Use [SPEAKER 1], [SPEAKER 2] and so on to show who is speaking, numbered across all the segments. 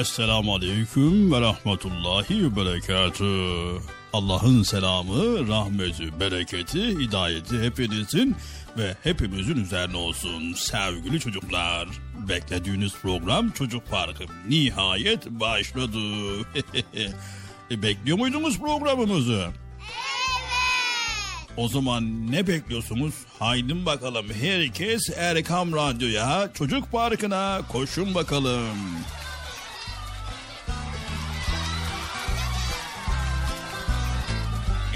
[SPEAKER 1] Esselamu Aleyküm ve Rahmetullahi ve Berekatü. Allah'ın selamı, rahmeti, bereketi, hidayeti hepinizin ve hepimizin üzerine olsun sevgili çocuklar. Beklediğiniz program Çocuk Parkı nihayet başladı. E, bekliyor muydunuz programımızı? O zaman ne bekliyorsunuz? Haydi bakalım herkes Erkam Radyo'ya, Çocuk Parkı'na koşun bakalım.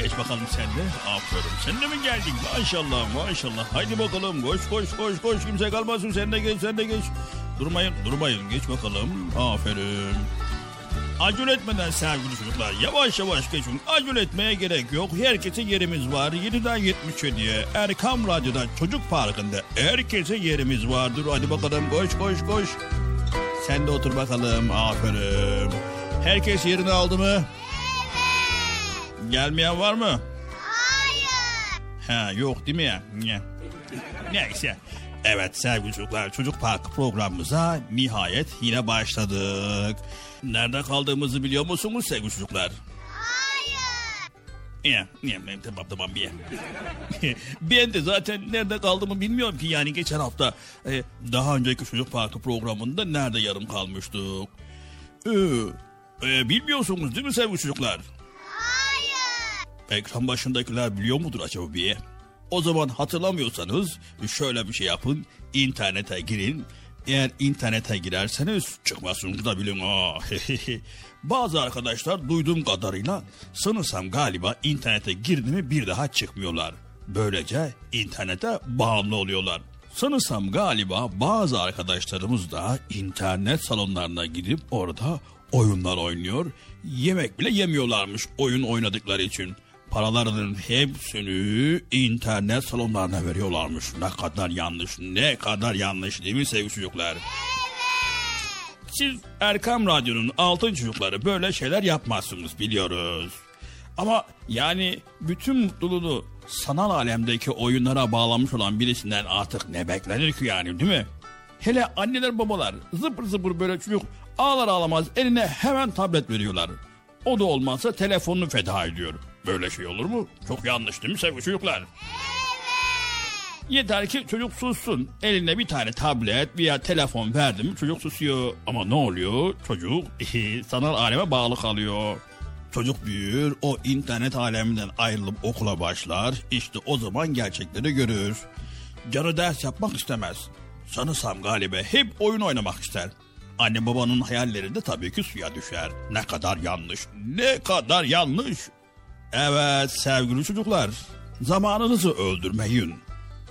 [SPEAKER 1] Geç bakalım sen de. Aferin. Sen de mi geldin? Maşallah maşallah. Haydi bakalım koş koş koş koş. Kimse kalmasın. Sen de geç sen de geç. Durmayın durmayın. Geç bakalım. Aferin. Acele etmeden sevgili çocuklar yavaş yavaş geçin. Acele etmeye gerek yok. Herkese yerimiz var. 7'den 77'ye Erkam Radyo'da Çocuk Parkı'nda herkese yerimiz vardır. Hadi bakalım koş koş koş. Sen de otur bakalım. Aferin. Herkes yerini aldı mı? Gelmeyen var mı?
[SPEAKER 2] Hayır.
[SPEAKER 1] Ha yok değil mi ya? Ne? Neyse. Evet sevgili çocuklar Çocuk Parkı programımıza nihayet yine başladık. Nerede kaldığımızı biliyor musunuz sevgili çocuklar?
[SPEAKER 2] Hayır.
[SPEAKER 1] Ya, ya, tamam tamam bir. ben de zaten nerede kaldığımı bilmiyorum ki yani geçen hafta e, daha önceki çocuk parkı programında nerede yarım kalmıştık. Ee, e, bilmiyorsunuz değil mi sevgili çocuklar? Ekran başındakiler biliyor mudur acaba bir? O zaman hatırlamıyorsanız şöyle bir şey yapın. internete girin. Eğer internete girerseniz çıkmasını da bilin. ha. Bazı arkadaşlar duyduğum kadarıyla sanırsam galiba internete girdi mi bir daha çıkmıyorlar. Böylece internete bağımlı oluyorlar. Sanırsam galiba bazı arkadaşlarımız da internet salonlarına gidip orada oyunlar oynuyor. Yemek bile yemiyorlarmış oyun oynadıkları için. Paralarının hepsini internet salonlarına veriyorlarmış. Ne kadar yanlış, ne kadar yanlış değil mi sevgili çocuklar? Siz Erkam Radyo'nun altın çocukları böyle şeyler yapmazsınız biliyoruz. Ama yani bütün mutluluğunu sanal alemdeki oyunlara bağlamış olan birisinden artık ne beklenir ki yani değil mi? Hele anneler babalar zıpır zıpır böyle çocuk ağlar ağlamaz eline hemen tablet veriyorlar. O da olmazsa telefonunu feda ediyor. Böyle şey olur mu? Çok yanlış değil mi sevgili çocuklar? Yeter ki çocuk sussun. Eline bir tane tablet veya telefon verdim çocuk susuyor. Ama ne oluyor? Çocuk sanal aleme bağlı kalıyor. Çocuk büyür, o internet aleminden ayrılıp okula başlar. İşte o zaman gerçekleri görür. Canı ders yapmak istemez. Sanırsam galiba hep oyun oynamak ister. Anne babanın hayalleri de tabii ki suya düşer. Ne kadar yanlış, ne kadar yanlış. Evet sevgili çocuklar, zamanınızı öldürmeyin.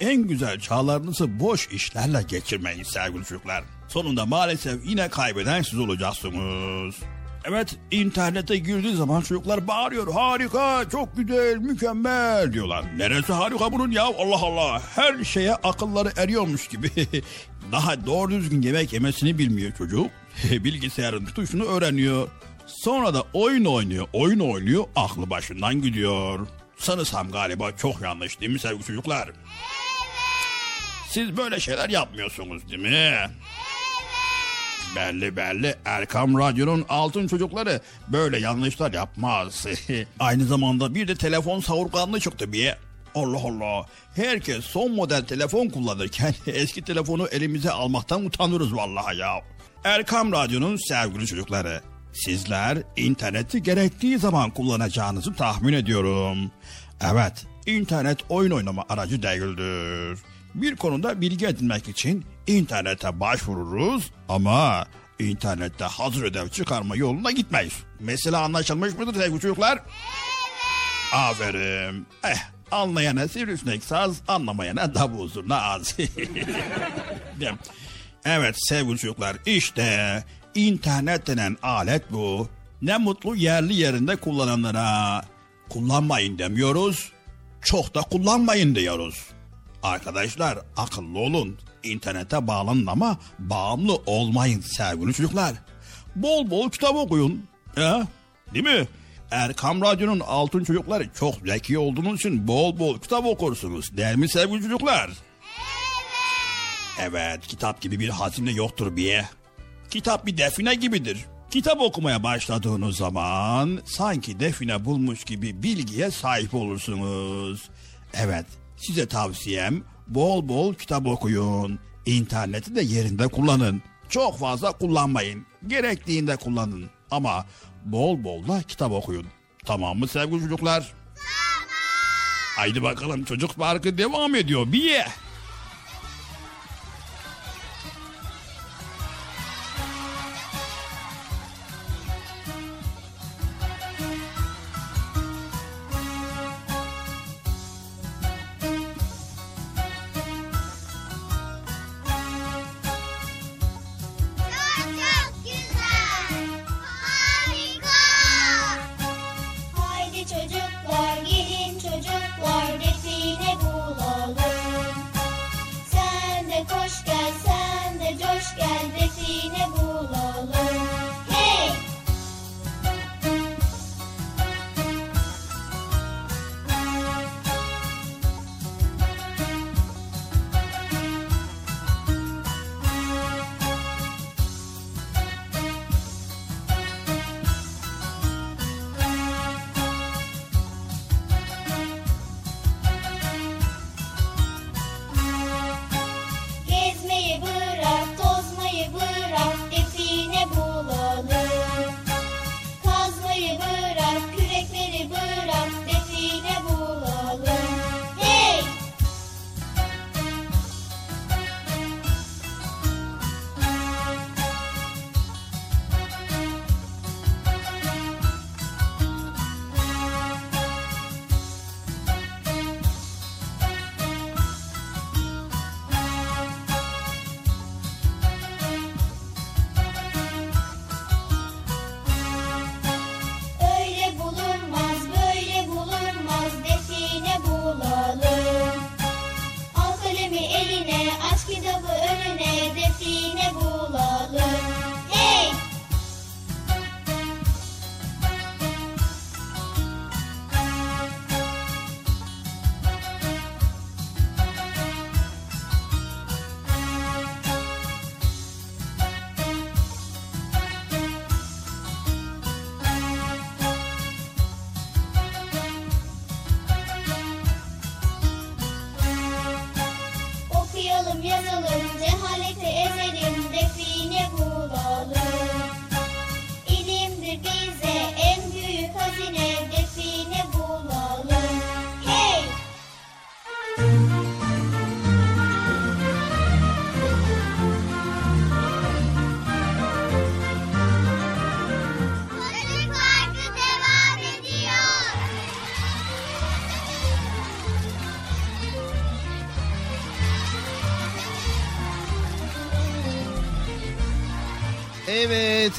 [SPEAKER 1] En güzel çağlarınızı boş işlerle geçirmeyin sevgili çocuklar. Sonunda maalesef yine kaybeden siz olacaksınız. Evet internete girdiği zaman çocuklar bağırıyor harika çok güzel mükemmel diyorlar. Neresi harika bunun ya Allah Allah her şeye akılları eriyormuş gibi. Daha doğru düzgün yemek yemesini bilmiyor çocuk. Bilgisayarın tuşunu öğreniyor. Sonra da oyun oynuyor oyun oynuyor aklı başından gidiyor. Sanırsam galiba çok yanlış değil mi sevgili çocuklar? Siz böyle şeyler yapmıyorsunuz değil mi? Belli belli Erkam Radyo'nun altın çocukları böyle yanlışlar yapmaz. Aynı zamanda bir de telefon savurganlığı çıktı bir. Allah Allah. Herkes son model telefon kullanırken eski telefonu elimize almaktan utanıyoruz vallahi ya. Erkam Radyo'nun sevgili çocukları. Sizler interneti gerektiği zaman kullanacağınızı tahmin ediyorum. Evet, internet oyun oynama aracı değildir. Bir konuda bilgi edinmek için internete başvururuz ama internette hazır ödev çıkarma yoluna gitmeyiz. Mesela anlaşılmış mıdır sevgili çocuklar? Aferin. Eh Anlayana sivrisinek saz, anlamayana davul zurna az. evet sevgili çocuklar işte internet denen alet bu. Ne mutlu yerli yerinde kullananlara. Kullanmayın demiyoruz, çok da kullanmayın diyoruz. Arkadaşlar akıllı olun. İnternete bağlanın ama bağımlı olmayın sevgili çocuklar. Bol bol kitap okuyun. Ya, değil mi? Erkam Radyo'nun altın çocukları çok zeki olduğunuz için bol bol kitap okursunuz. Değil mi sevgili çocuklar? Evet. Evet kitap gibi bir hazine yoktur bir. Kitap bir define gibidir. Kitap okumaya başladığınız zaman sanki define bulmuş gibi bilgiye sahip olursunuz. Evet size tavsiyem bol bol kitap okuyun. İnterneti de yerinde kullanın. Çok fazla kullanmayın. Gerektiğinde kullanın. Ama bol bol da kitap okuyun. Tamam mı sevgili çocuklar? Tamam. Haydi bakalım çocuk parkı devam ediyor. Bir ye.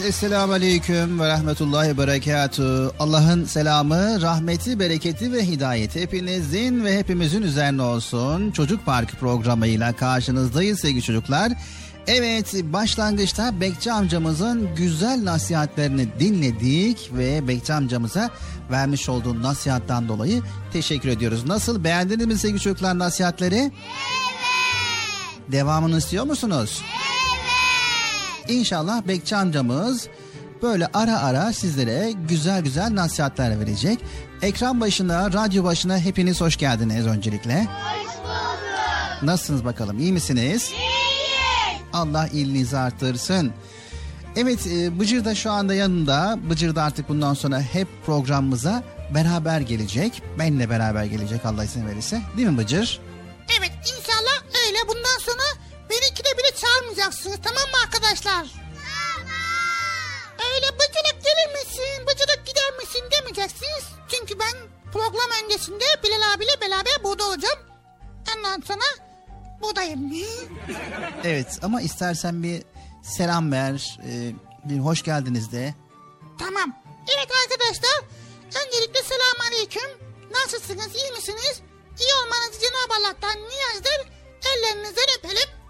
[SPEAKER 3] Esselamu Aleyküm ve Rahmetullahi ve Berekatuhu. Allah'ın selamı, rahmeti, bereketi ve hidayeti hepinizin ve hepimizin üzerine olsun. Çocuk Parkı programıyla karşınızdayız sevgili çocuklar. Evet, başlangıçta Bekçi amcamızın güzel nasihatlerini dinledik ve Bekçi amcamıza vermiş olduğu nasihattan dolayı teşekkür ediyoruz. Nasıl, beğendiniz mi sevgili çocuklar nasihatleri? Evet. Devamını istiyor musunuz? Evet. İnşallah Bekçi amcamız böyle ara ara sizlere güzel güzel nasihatler verecek. Ekran başına, radyo başına hepiniz hoş geldiniz öncelikle. Hoş bulduk. Nasılsınız bakalım, iyi misiniz? İyiyiz. Allah iyiliğinizi artırsın. Evet, e, Bıcır da şu anda yanında. Bıcır da artık bundan sonra hep programımıza beraber gelecek. Benle beraber gelecek Allah izin verirse. Değil mi Bıcır?
[SPEAKER 4] Evet, inşallah öyle. Bundan sonra Beni ikide bile çağırmayacaksınız tamam mı arkadaşlar? Tamam. Öyle bıcırık gelir misin, bıcırık gider misin demeyeceksiniz. Çünkü ben program öncesinde Bilal abiyle beraber buradayım.
[SPEAKER 3] Evet ama istersen bir selam ver, e, bir hoş geldiniz de.
[SPEAKER 4] Tamam. Evet arkadaşlar. Öncelikle selam aleyküm. Nasılsınız? iyi misiniz? İyi olmanızı Cenab-ı Allah'tan niyazdır. Ellerinizden öpelim.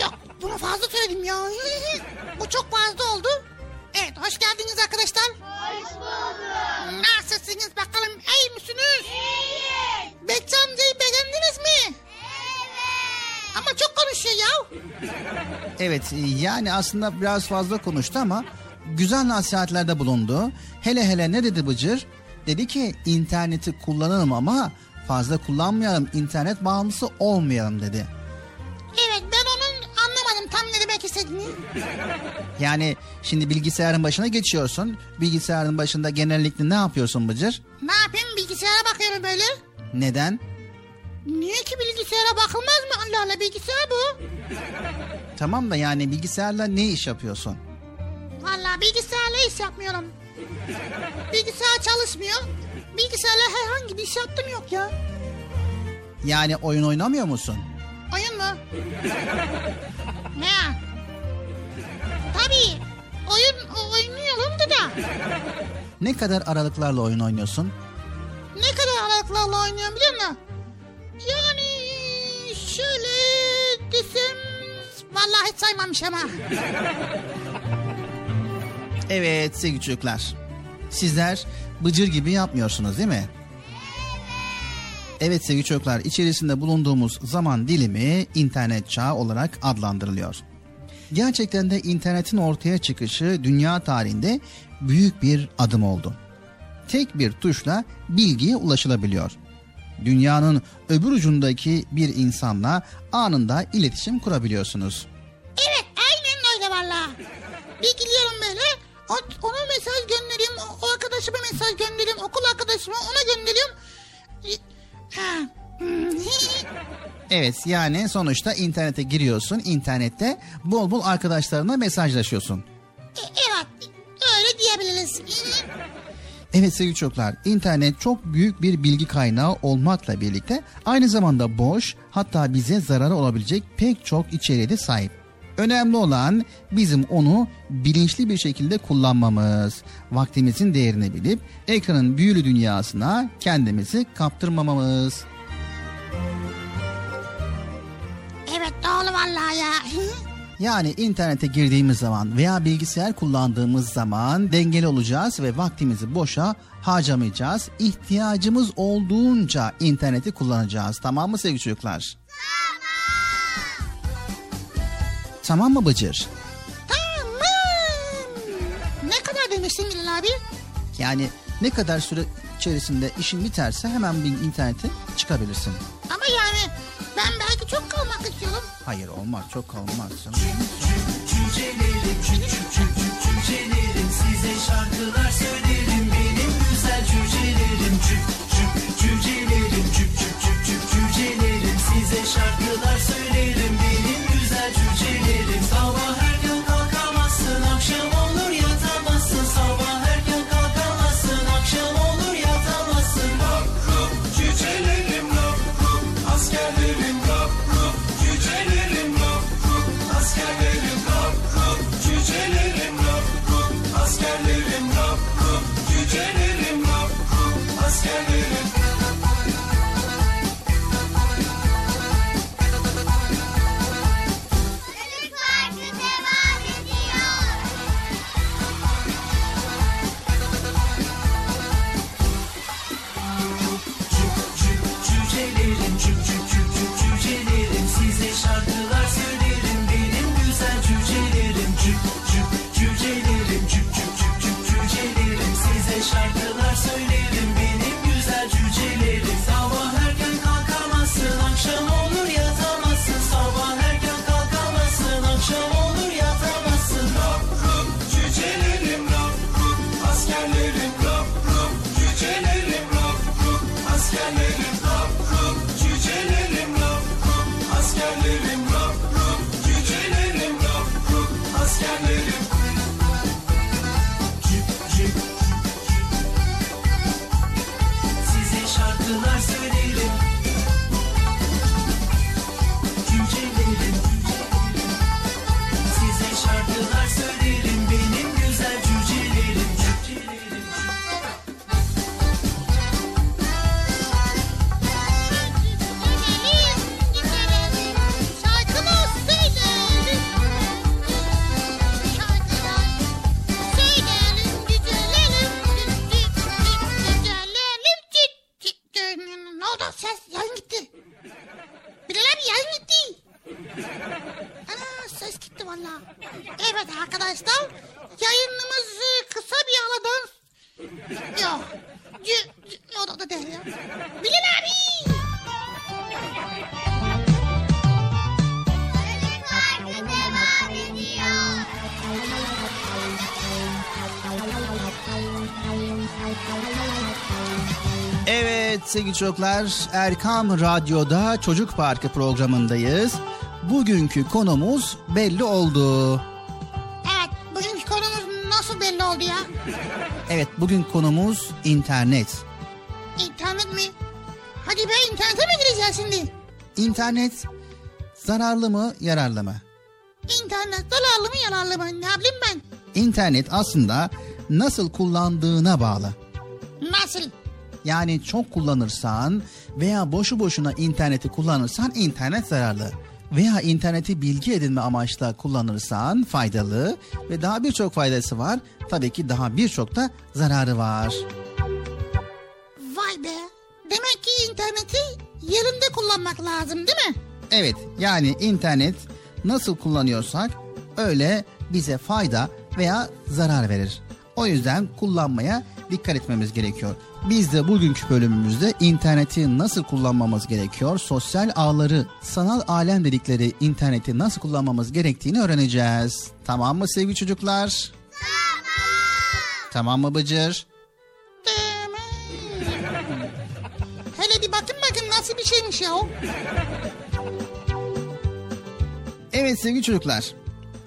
[SPEAKER 4] Yok bunu fazla söyledim ya. Bu çok fazla oldu. Evet hoş geldiniz arkadaşlar.
[SPEAKER 2] Hoş bulduk.
[SPEAKER 4] Nasılsınız bakalım iyi misiniz?
[SPEAKER 2] İyi.
[SPEAKER 4] Bekçi amcayı beğendiniz mi?
[SPEAKER 2] Evet.
[SPEAKER 4] Ama çok konuşuyor ya.
[SPEAKER 3] Evet yani aslında biraz fazla konuştu ama güzel nasihatlerde bulundu. Hele hele ne dedi Bıcır? Dedi ki interneti kullanalım ama fazla kullanmayalım, internet bağımlısı olmayalım dedi. Yani şimdi bilgisayarın başına geçiyorsun. Bilgisayarın başında genellikle ne yapıyorsun Bıcır?
[SPEAKER 4] Ne yapayım bilgisayara bakıyorum böyle.
[SPEAKER 3] Neden?
[SPEAKER 4] Niye ki bilgisayara bakılmaz mı? Allah Allah bilgisayar bu.
[SPEAKER 3] Tamam da yani bilgisayarla ne iş yapıyorsun?
[SPEAKER 4] Vallahi bilgisayarla iş yapmıyorum. Bilgisayar çalışmıyor. Bilgisayarla herhangi bir iş yaptım yok ya.
[SPEAKER 3] Yani oyun oynamıyor musun?
[SPEAKER 4] Oyun mu? ne? Tabii. Oyun oynuyorum da da.
[SPEAKER 3] Ne kadar aralıklarla oyun oynuyorsun?
[SPEAKER 4] Ne kadar aralıklarla oynuyorum biliyor musun? Yani şöyle desem... Vallahi hiç saymamış ama.
[SPEAKER 3] Evet sevgili çocuklar. Sizler bıcır gibi yapmıyorsunuz değil mi? Evet sevgili çocuklar içerisinde bulunduğumuz zaman dilimi internet çağı olarak adlandırılıyor. Gerçekten de internetin ortaya çıkışı dünya tarihinde büyük bir adım oldu. Tek bir tuşla bilgiye ulaşılabiliyor. Dünyanın öbür ucundaki bir insanla anında iletişim kurabiliyorsunuz.
[SPEAKER 4] Evet aynen öyle valla. Bir gidiyorum böyle ona mesaj gönderiyorum o, arkadaşıma mesaj gönderiyorum okul arkadaşıma ona gönderiyorum.
[SPEAKER 3] Evet yani sonuçta internete giriyorsun. internette bol bol arkadaşlarına mesajlaşıyorsun.
[SPEAKER 4] E, evet öyle diyebiliriz.
[SPEAKER 3] Evet sevgili çocuklar internet çok büyük bir bilgi kaynağı olmakla birlikte aynı zamanda boş hatta bize zararı olabilecek pek çok içeriğe de sahip. Önemli olan bizim onu bilinçli bir şekilde kullanmamız, vaktimizin değerini bilip ekranın büyülü dünyasına kendimizi kaptırmamamız.
[SPEAKER 4] Evet doğru valla ya.
[SPEAKER 3] Yani internete girdiğimiz zaman veya bilgisayar kullandığımız zaman dengeli olacağız ve vaktimizi boşa harcamayacağız. İhtiyacımız olduğunca interneti kullanacağız. Tamam mı sevgili çocuklar? Tamam. Tamam mı Bıcır?
[SPEAKER 4] tamam. Ne kadar demiştin Bilal abi?
[SPEAKER 3] Yani ne kadar süre içerisinde işin biterse hemen bir internete çıkabilirsin.
[SPEAKER 4] Ama yani çok kalmak istiyorum.
[SPEAKER 3] Hayır olmaz çok kalmaz.
[SPEAKER 5] Size şarkılar söylerim benim güzel cücelerim cüp cüp cücelerim cüp cüp cüp cüp cücelerim size şarkılar söylerim benim güzel cücelerim sabah erken kalkamazsın akşam lop rup askerlerim Askerlerim rap rup, cücelerim rap rup. Askerlerim rap rup, cücelerim rap rup. Askerlerim
[SPEAKER 3] sevgili çocuklar Erkam Radyo'da Çocuk Parkı programındayız. Bugünkü konumuz belli oldu.
[SPEAKER 4] Evet bugünkü konumuz nasıl belli oldu ya?
[SPEAKER 3] Evet bugün konumuz internet.
[SPEAKER 4] İnternet mi? Hadi be internete mi gireceğiz şimdi?
[SPEAKER 3] İnternet zararlı mı yararlı mı?
[SPEAKER 4] İnternet zararlı mı yararlı mı? Ne bileyim ben?
[SPEAKER 3] İnternet aslında nasıl kullandığına bağlı.
[SPEAKER 4] Nasıl?
[SPEAKER 3] Yani çok kullanırsan veya boşu boşuna interneti kullanırsan internet zararlı. Veya interneti bilgi edinme amaçla kullanırsan faydalı ve daha birçok faydası var. Tabii ki daha birçok da zararı var.
[SPEAKER 4] Vay be. Demek ki interneti yerinde kullanmak lazım değil mi?
[SPEAKER 3] Evet yani internet nasıl kullanıyorsak öyle bize fayda veya zarar verir. O yüzden kullanmaya dikkat etmemiz gerekiyor. Biz de bugünkü bölümümüzde interneti nasıl kullanmamız gerekiyor, sosyal ağları, sanal alem dedikleri interneti nasıl kullanmamız gerektiğini öğreneceğiz. Tamam mı sevgili çocuklar? Tamam. Tamam mı Bıcır?
[SPEAKER 4] Hele bir bakın bakın nasıl bir şeymiş ya o.
[SPEAKER 3] Evet sevgili çocuklar.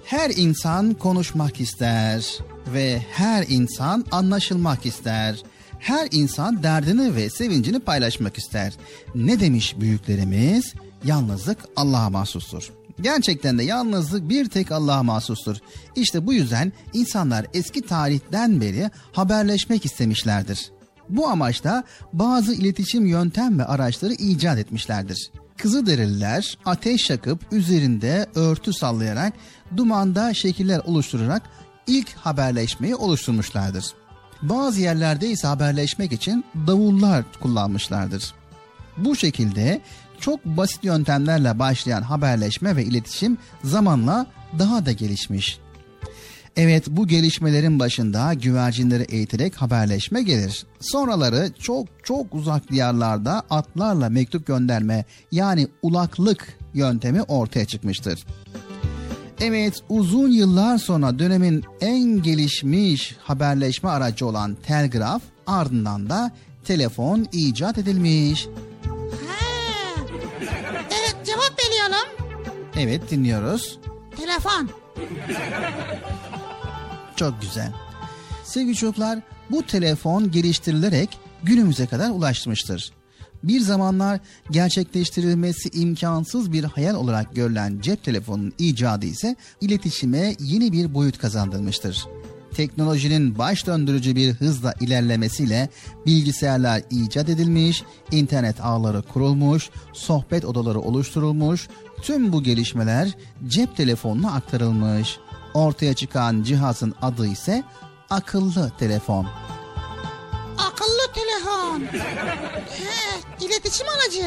[SPEAKER 3] Her insan konuşmak ister ve her insan anlaşılmak ister. Her insan derdini ve sevincini paylaşmak ister. Ne demiş büyüklerimiz? Yalnızlık Allah'a mahsustur. Gerçekten de yalnızlık bir tek Allah'a mahsustur. İşte bu yüzden insanlar eski tarihten beri haberleşmek istemişlerdir. Bu amaçla bazı iletişim yöntem ve araçları icat etmişlerdir. Kızılderililer ateş yakıp üzerinde örtü sallayarak dumanda şekiller oluşturarak ilk haberleşmeyi oluşturmuşlardır. Bazı yerlerde ise haberleşmek için davullar kullanmışlardır. Bu şekilde çok basit yöntemlerle başlayan haberleşme ve iletişim zamanla daha da gelişmiş. Evet bu gelişmelerin başında güvercinleri eğiterek haberleşme gelir. Sonraları çok çok uzak diyarlarda atlarla mektup gönderme yani ulaklık yöntemi ortaya çıkmıştır. Evet uzun yıllar sonra dönemin en gelişmiş haberleşme aracı olan telgraf ardından da telefon icat edilmiş.
[SPEAKER 4] He. Evet cevap veriyorum.
[SPEAKER 3] Evet dinliyoruz.
[SPEAKER 4] Telefon.
[SPEAKER 3] Çok güzel. Sevgili çocuklar bu telefon geliştirilerek günümüze kadar ulaşmıştır. Bir zamanlar gerçekleştirilmesi imkansız bir hayal olarak görülen cep telefonunun icadı ise iletişime yeni bir boyut kazandırmıştır. Teknolojinin baş döndürücü bir hızla ilerlemesiyle bilgisayarlar icat edilmiş, internet ağları kurulmuş, sohbet odaları oluşturulmuş, tüm bu gelişmeler cep telefonuna aktarılmış. Ortaya çıkan cihazın adı ise akıllı telefon.
[SPEAKER 4] Akıllı telefon. He, iletişim aracı.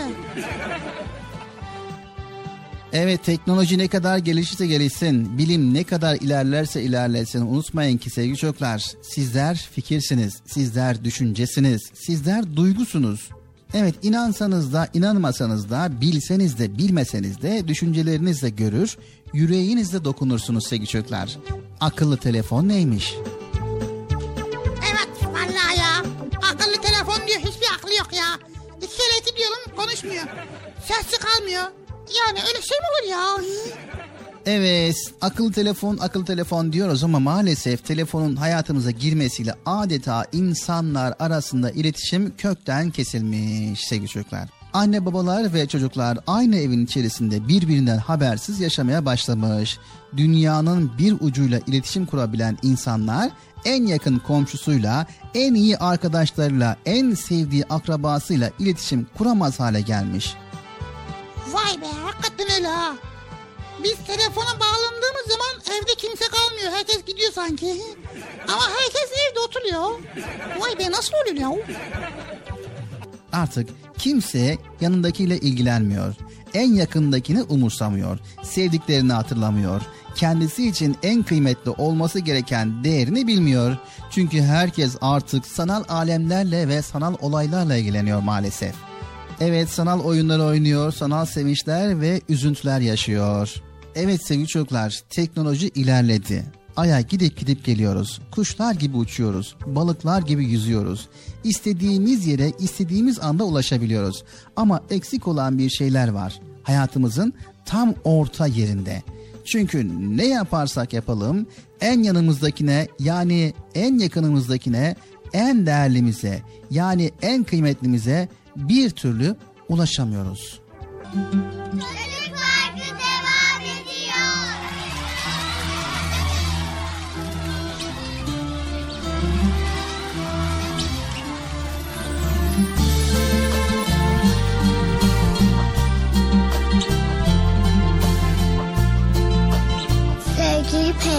[SPEAKER 3] Evet teknoloji ne kadar gelişirse gelişsin, bilim ne kadar ilerlerse ilerlesin unutmayın ki sevgili çocuklar sizler fikirsiniz, sizler düşüncesiniz, sizler duygusunuz. Evet inansanız da inanmasanız da bilseniz de bilmeseniz de düşüncelerinizle görür, yüreğinizle dokunursunuz sevgili çocuklar. Akıllı telefon neymiş?
[SPEAKER 4] Konuşmuyor. Sesi kalmıyor. Yani öyle şey mi olur ya?
[SPEAKER 3] Evet, akıllı telefon, akıllı telefon diyoruz ama maalesef telefonun hayatımıza girmesiyle adeta insanlar arasında iletişim kökten kesilmiş sevgili çocuklar. Anne babalar ve çocuklar aynı evin içerisinde birbirinden habersiz yaşamaya başlamış. Dünyanın bir ucuyla iletişim kurabilen insanlar en yakın komşusuyla, en iyi arkadaşlarıyla, en sevdiği akrabasıyla iletişim kuramaz hale gelmiş.
[SPEAKER 4] Vay be hakikaten öyle ha. Biz telefona bağlandığımız zaman evde kimse kalmıyor. Herkes gidiyor sanki. Ama herkes evde oturuyor. Vay be nasıl oluyor ya?
[SPEAKER 3] Artık kimse yanındakiyle ilgilenmiyor. En yakındakini umursamıyor. Sevdiklerini hatırlamıyor. Kendisi için en kıymetli olması gereken değerini bilmiyor. Çünkü herkes artık sanal alemlerle ve sanal olaylarla ilgileniyor maalesef. Evet sanal oyunlar oynuyor, sanal sevinçler ve üzüntüler yaşıyor. Evet sevgili çocuklar teknoloji ilerledi. Aya gidip gidip geliyoruz. Kuşlar gibi uçuyoruz. Balıklar gibi yüzüyoruz. İstediğimiz yere istediğimiz anda ulaşabiliyoruz. Ama eksik olan bir şeyler var. Hayatımızın tam orta yerinde. Çünkü ne yaparsak yapalım en yanımızdakine yani en yakınımızdakine en değerlimize yani en kıymetlimize bir türlü ulaşamıyoruz.
[SPEAKER 6] Çocuk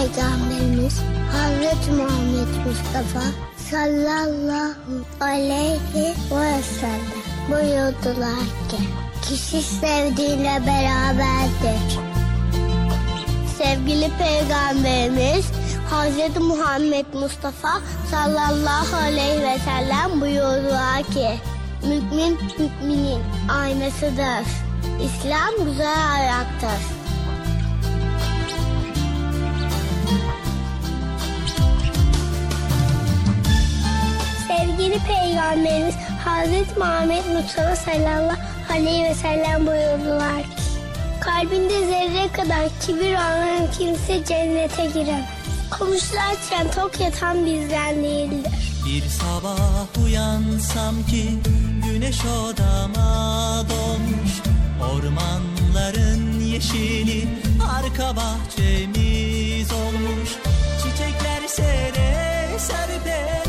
[SPEAKER 2] Peygamberimiz Hazreti Muhammed Mustafa sallallahu aleyhi ve sellem buyurdular ki kişi sevdiğiyle beraberdir. Sevgili Peygamberimiz Hazreti Muhammed Mustafa sallallahu aleyhi ve sellem buyurdular ki Mümin müminin aynasıdır. İslam güzel ayaktır. Sevgili Peygamberimiz Hazreti Muhammed Mustafa sallallahu aleyhi ve sellem buyurdular ki Kalbinde zerre kadar kibir olan kimse cennete giremez. Komşularken tok yatan bizden değildir.
[SPEAKER 5] Bir sabah uyansam ki güneş odama doğmuş Ormanların yeşili arka bahçemiz olmuş Çiçekler sere serpe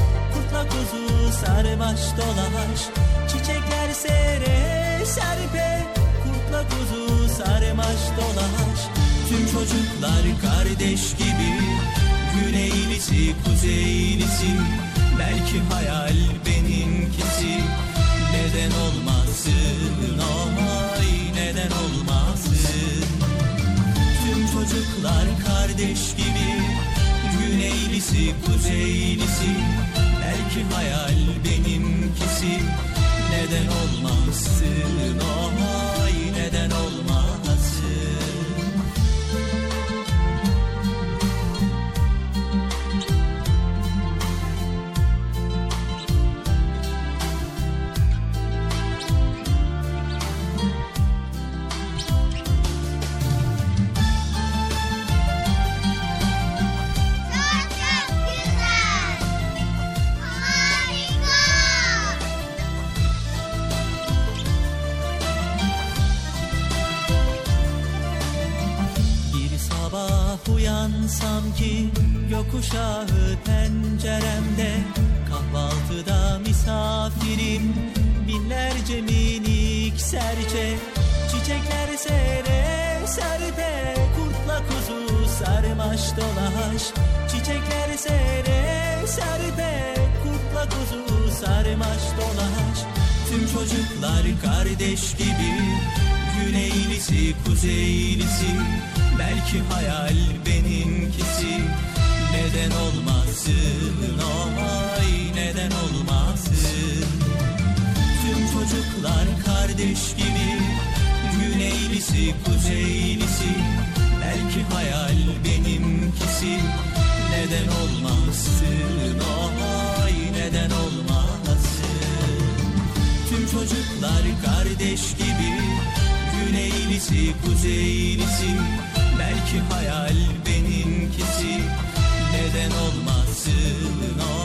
[SPEAKER 5] kurtla kuzu sarmaş dolaş. Çiçekler sere serpe kurtla kuzu sarmaş dolaş. Tüm çocuklar kardeş gibi Güneylisi kuzeylisi Belki hayal benimkisi. Neden olmasın ay neden olmasın? Tüm çocuklar kardeş gibi Güneylisi kuzeylisi Belki hayal benimkisi. Neden olmasın ay neden uyansam ki Yokuşağı penceremde Kahvaltıda misafirim Binlerce minik serçe. Çiçekler sere serpe Kurtla kuzu sarmaş dolaş. Çiçekler sere serpe Kurtla kuzu sarmaş dolaş. Tüm çocuklar kardeş gibi Güneylisi kuzeylisi. Belki hayal benimkisi. Neden olmasın? Ay neden olmasın? Tüm çocuklar kardeş gibi. Güneylisi kuzeylisi. Belki hayal benimkisi. Neden olmasın? Ay neden olmasın? Tüm çocuklar kardeş gibi Güneylisi kuzeylisi Belki hayal benimkisi. Neden olmasın ay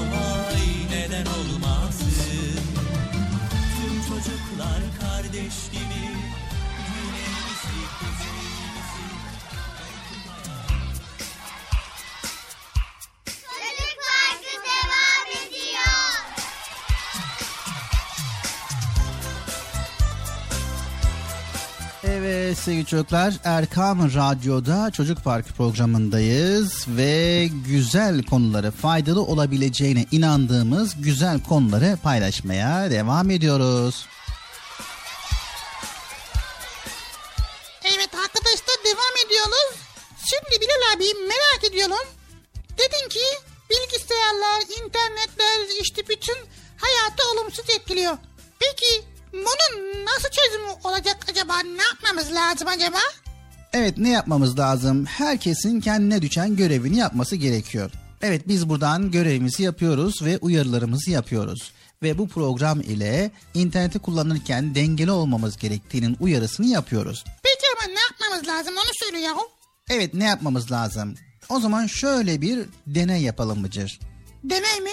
[SPEAKER 3] Evet sevgili çocuklar Erkam Radyo'da Çocuk Parkı programındayız ve güzel konuları faydalı olabileceğine inandığımız güzel konuları paylaşmaya devam ediyoruz. Evet arkadaşlar devam ediyoruz.
[SPEAKER 4] Şimdi Bilal abi merak ediyorum. Dedin ki bilgisayarlar, internetler işte bütün hayatı olumsuz etkiliyor. Peki bunun nasıl çözümü olacak acaba? Ne yapmamız lazım acaba?
[SPEAKER 3] Evet ne yapmamız lazım? Herkesin kendine düşen görevini yapması gerekiyor. Evet biz buradan görevimizi yapıyoruz ve uyarılarımızı yapıyoruz. Ve bu program ile interneti kullanırken dengeli olmamız gerektiğinin uyarısını yapıyoruz.
[SPEAKER 4] Peki ama ne yapmamız lazım onu söyle yahu.
[SPEAKER 3] Evet ne yapmamız lazım? O zaman şöyle bir deney yapalım Bıcır.
[SPEAKER 4] Deney mi?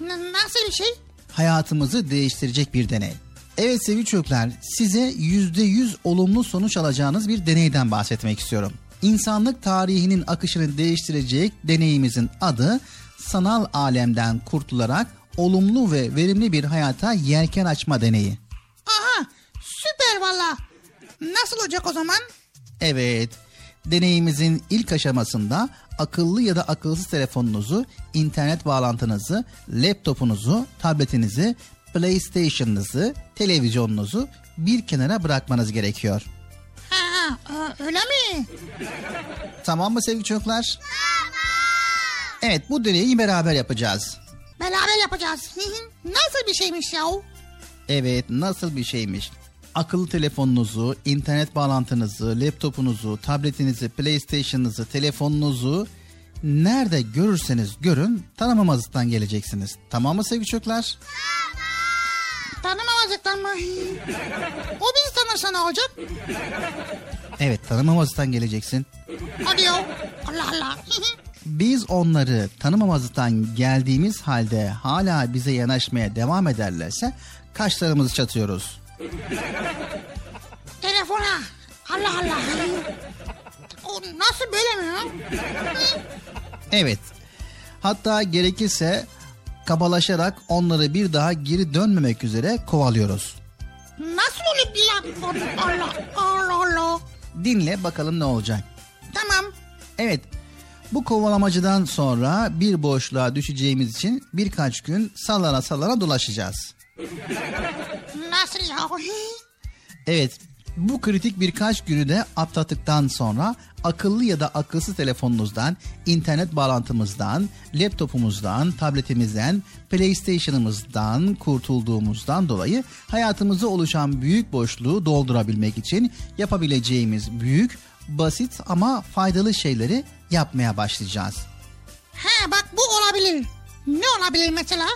[SPEAKER 4] N- nasıl bir şey?
[SPEAKER 3] Hayatımızı değiştirecek bir deney. Evet sevgili çocuklar size %100 olumlu sonuç alacağınız bir deneyden bahsetmek istiyorum. İnsanlık tarihinin akışını değiştirecek deneyimizin adı sanal alemden kurtularak olumlu ve verimli bir hayata yelken açma deneyi.
[SPEAKER 4] Aha süper valla. Nasıl olacak o zaman?
[SPEAKER 3] Evet, deneyimizin ilk aşamasında akıllı ya da akılsız telefonunuzu, internet bağlantınızı, laptopunuzu, tabletinizi, PlayStation'ınızı, televizyonunuzu bir kenara bırakmanız gerekiyor.
[SPEAKER 4] Ha, öyle mi?
[SPEAKER 3] Tamam mı sevgili çocuklar? Evet, bu deneyi beraber yapacağız.
[SPEAKER 4] Beraber yapacağız. Nasıl bir şeymiş yahu?
[SPEAKER 3] Evet, nasıl bir şeymiş? Akıllı telefonunuzu, internet bağlantınızı, laptopunuzu, tabletinizi, PlayStation'ınızı, telefonunuzu nerede görürseniz görün tanımamazlıktan geleceksiniz. Tamam mı sevgili çocuklar?
[SPEAKER 4] Tanımamazlıktan mı? o bizi tanırsa ne olacak?
[SPEAKER 3] Evet tanımamazlıktan geleceksin.
[SPEAKER 4] Hadi ya. Allah Allah.
[SPEAKER 3] Biz onları tanımamazlıktan geldiğimiz halde hala bize yanaşmaya devam ederlerse kaşlarımızı çatıyoruz.
[SPEAKER 4] Telefona. Allah Allah. O nasıl böyle mi?
[SPEAKER 3] Evet. Hatta gerekirse kabalaşarak onları bir daha geri dönmemek üzere kovalıyoruz.
[SPEAKER 4] Nasıl olup lan? Allah Allah Allah.
[SPEAKER 3] Dinle bakalım ne olacak.
[SPEAKER 4] Tamam.
[SPEAKER 3] Evet. Bu kovalamacıdan sonra bir boşluğa düşeceğimiz için birkaç gün sallana sallana dolaşacağız.
[SPEAKER 4] Nasıl ya?
[SPEAKER 3] Evet. Bu kritik birkaç günü de atlattıktan sonra akıllı ya da akılsız telefonunuzdan, internet bağlantımızdan, laptopumuzdan, tabletimizden, PlayStation'ımızdan kurtulduğumuzdan dolayı hayatımıza oluşan büyük boşluğu doldurabilmek için yapabileceğimiz büyük, basit ama faydalı şeyleri yapmaya başlayacağız.
[SPEAKER 4] Ha bak bu olabilir. Ne olabilir mesela?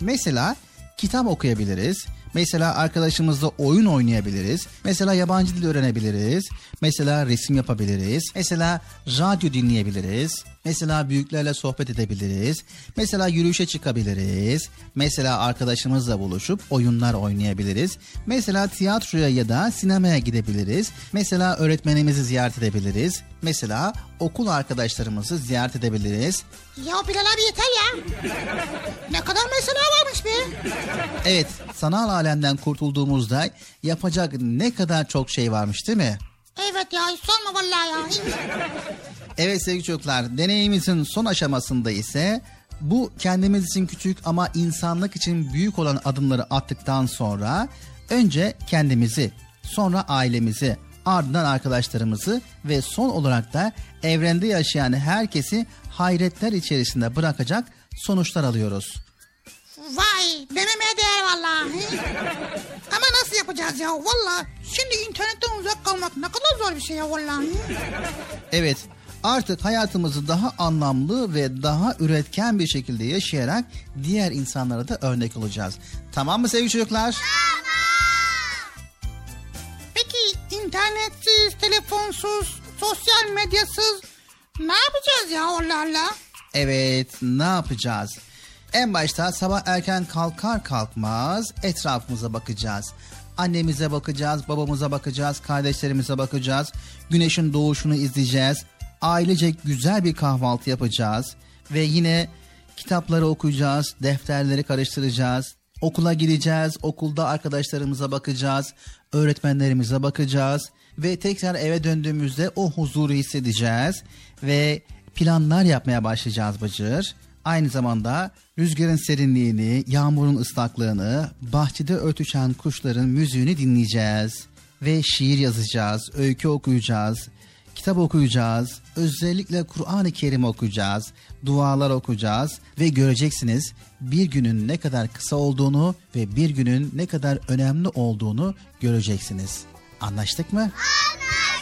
[SPEAKER 3] Mesela kitap okuyabiliriz. Mesela arkadaşımızla oyun oynayabiliriz. Mesela yabancı dil öğrenebiliriz. Mesela resim yapabiliriz. Mesela radyo dinleyebiliriz. Mesela büyüklerle sohbet edebiliriz. Mesela yürüyüşe çıkabiliriz. Mesela arkadaşımızla buluşup oyunlar oynayabiliriz. Mesela tiyatroya ya da sinemaya gidebiliriz. Mesela öğretmenimizi ziyaret edebiliriz. Mesela okul arkadaşlarımızı ziyaret edebiliriz.
[SPEAKER 4] Ya Bilal abi yeter ya. ne kadar mesela varmış be.
[SPEAKER 3] Evet, sanal alemden kurtulduğumuzda yapacak ne kadar çok şey varmış değil mi?
[SPEAKER 4] Evet ya hiç sorma vallahi ya.
[SPEAKER 3] Evet sevgili çocuklar, deneyimizin son aşamasında ise bu kendimiz için küçük ama insanlık için büyük olan adımları attıktan sonra önce kendimizi, sonra ailemizi, ardından arkadaşlarımızı ve son olarak da evrende yaşayan herkesi hayretler içerisinde bırakacak sonuçlar alıyoruz.
[SPEAKER 4] Vay denemeye değer vallahi. Ama nasıl yapacağız ya vallahi. Şimdi internetten uzak kalmak ne kadar zor bir şey ya vallahi.
[SPEAKER 3] Evet, artık hayatımızı daha anlamlı ve daha üretken bir şekilde yaşayarak diğer insanlara da örnek olacağız. Tamam mı sevgili çocuklar?
[SPEAKER 4] Peki internetsiz, telefonsuz, sosyal medyasız ne yapacağız ya Allah Allah?
[SPEAKER 3] Evet, ne yapacağız? En başta sabah erken kalkar kalkmaz etrafımıza bakacağız. Annemize bakacağız, babamıza bakacağız, kardeşlerimize bakacağız. Güneşin doğuşunu izleyeceğiz. Ailecek güzel bir kahvaltı yapacağız. Ve yine kitapları okuyacağız, defterleri karıştıracağız. Okula gideceğiz, okulda arkadaşlarımıza bakacağız, öğretmenlerimize bakacağız. Ve tekrar eve döndüğümüzde o huzuru hissedeceğiz. Ve planlar yapmaya başlayacağız Bıcır aynı zamanda rüzgarın serinliğini, yağmurun ıslaklığını, bahçede ötüşen kuşların müziğini dinleyeceğiz ve şiir yazacağız, öykü okuyacağız, kitap okuyacağız, özellikle Kur'an-ı Kerim okuyacağız, dualar okuyacağız ve göreceksiniz bir günün ne kadar kısa olduğunu ve bir günün ne kadar önemli olduğunu göreceksiniz. Anlaştık mı?
[SPEAKER 2] Anlaştık.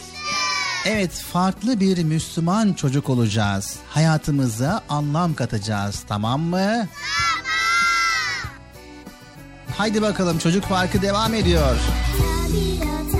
[SPEAKER 3] Evet farklı bir Müslüman çocuk olacağız. Hayatımıza anlam katacağız tamam mı?
[SPEAKER 2] Tamam.
[SPEAKER 3] Haydi bakalım çocuk farkı devam ediyor.
[SPEAKER 7] Tabiata.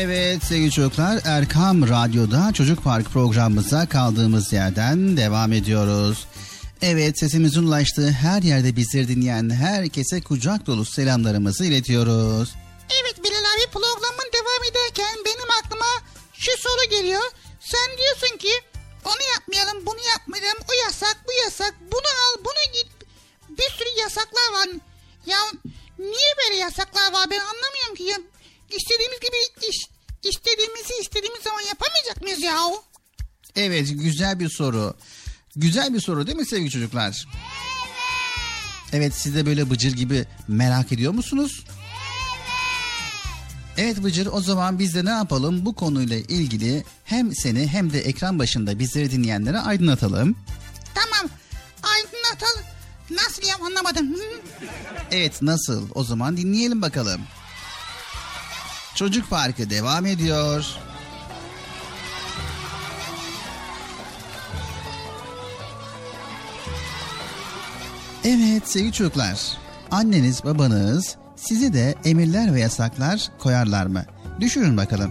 [SPEAKER 3] Evet sevgili çocuklar Erkam Radyo'da Çocuk Park programımıza kaldığımız yerden devam ediyoruz. Evet sesimizin ulaştığı her yerde bizleri dinleyen herkese kucak dolu selamlarımızı iletiyoruz.
[SPEAKER 4] Evet Bilal abi programın devam ederken benim aklıma şu soru geliyor. Sen diyorsun ki onu yapmayalım bunu yapmayalım o yasak bu yasak bunu al bunu git. Bir sürü yasaklar var. Ya niye böyle yasaklar var ben anlamıyorum ki. Ya, istediğimiz gibi iş, istediğimizi istediğimiz zaman yapamayacak mıyız ya?
[SPEAKER 3] Evet güzel bir soru. Güzel bir soru değil mi sevgili çocuklar? Evet siz de böyle Bıcır gibi merak ediyor musunuz? Evet Bıcır o zaman biz de ne yapalım bu konuyla ilgili hem seni hem de ekran başında bizleri dinleyenlere aydınlatalım.
[SPEAKER 4] Tamam aydınlatalım. Nasıl ya anlamadım.
[SPEAKER 3] Evet nasıl o zaman dinleyelim bakalım. Çocuk Parkı devam ediyor. Evet sevgili çocuklar. Anneniz babanız sizi de emirler ve yasaklar koyarlar mı? Düşünün bakalım.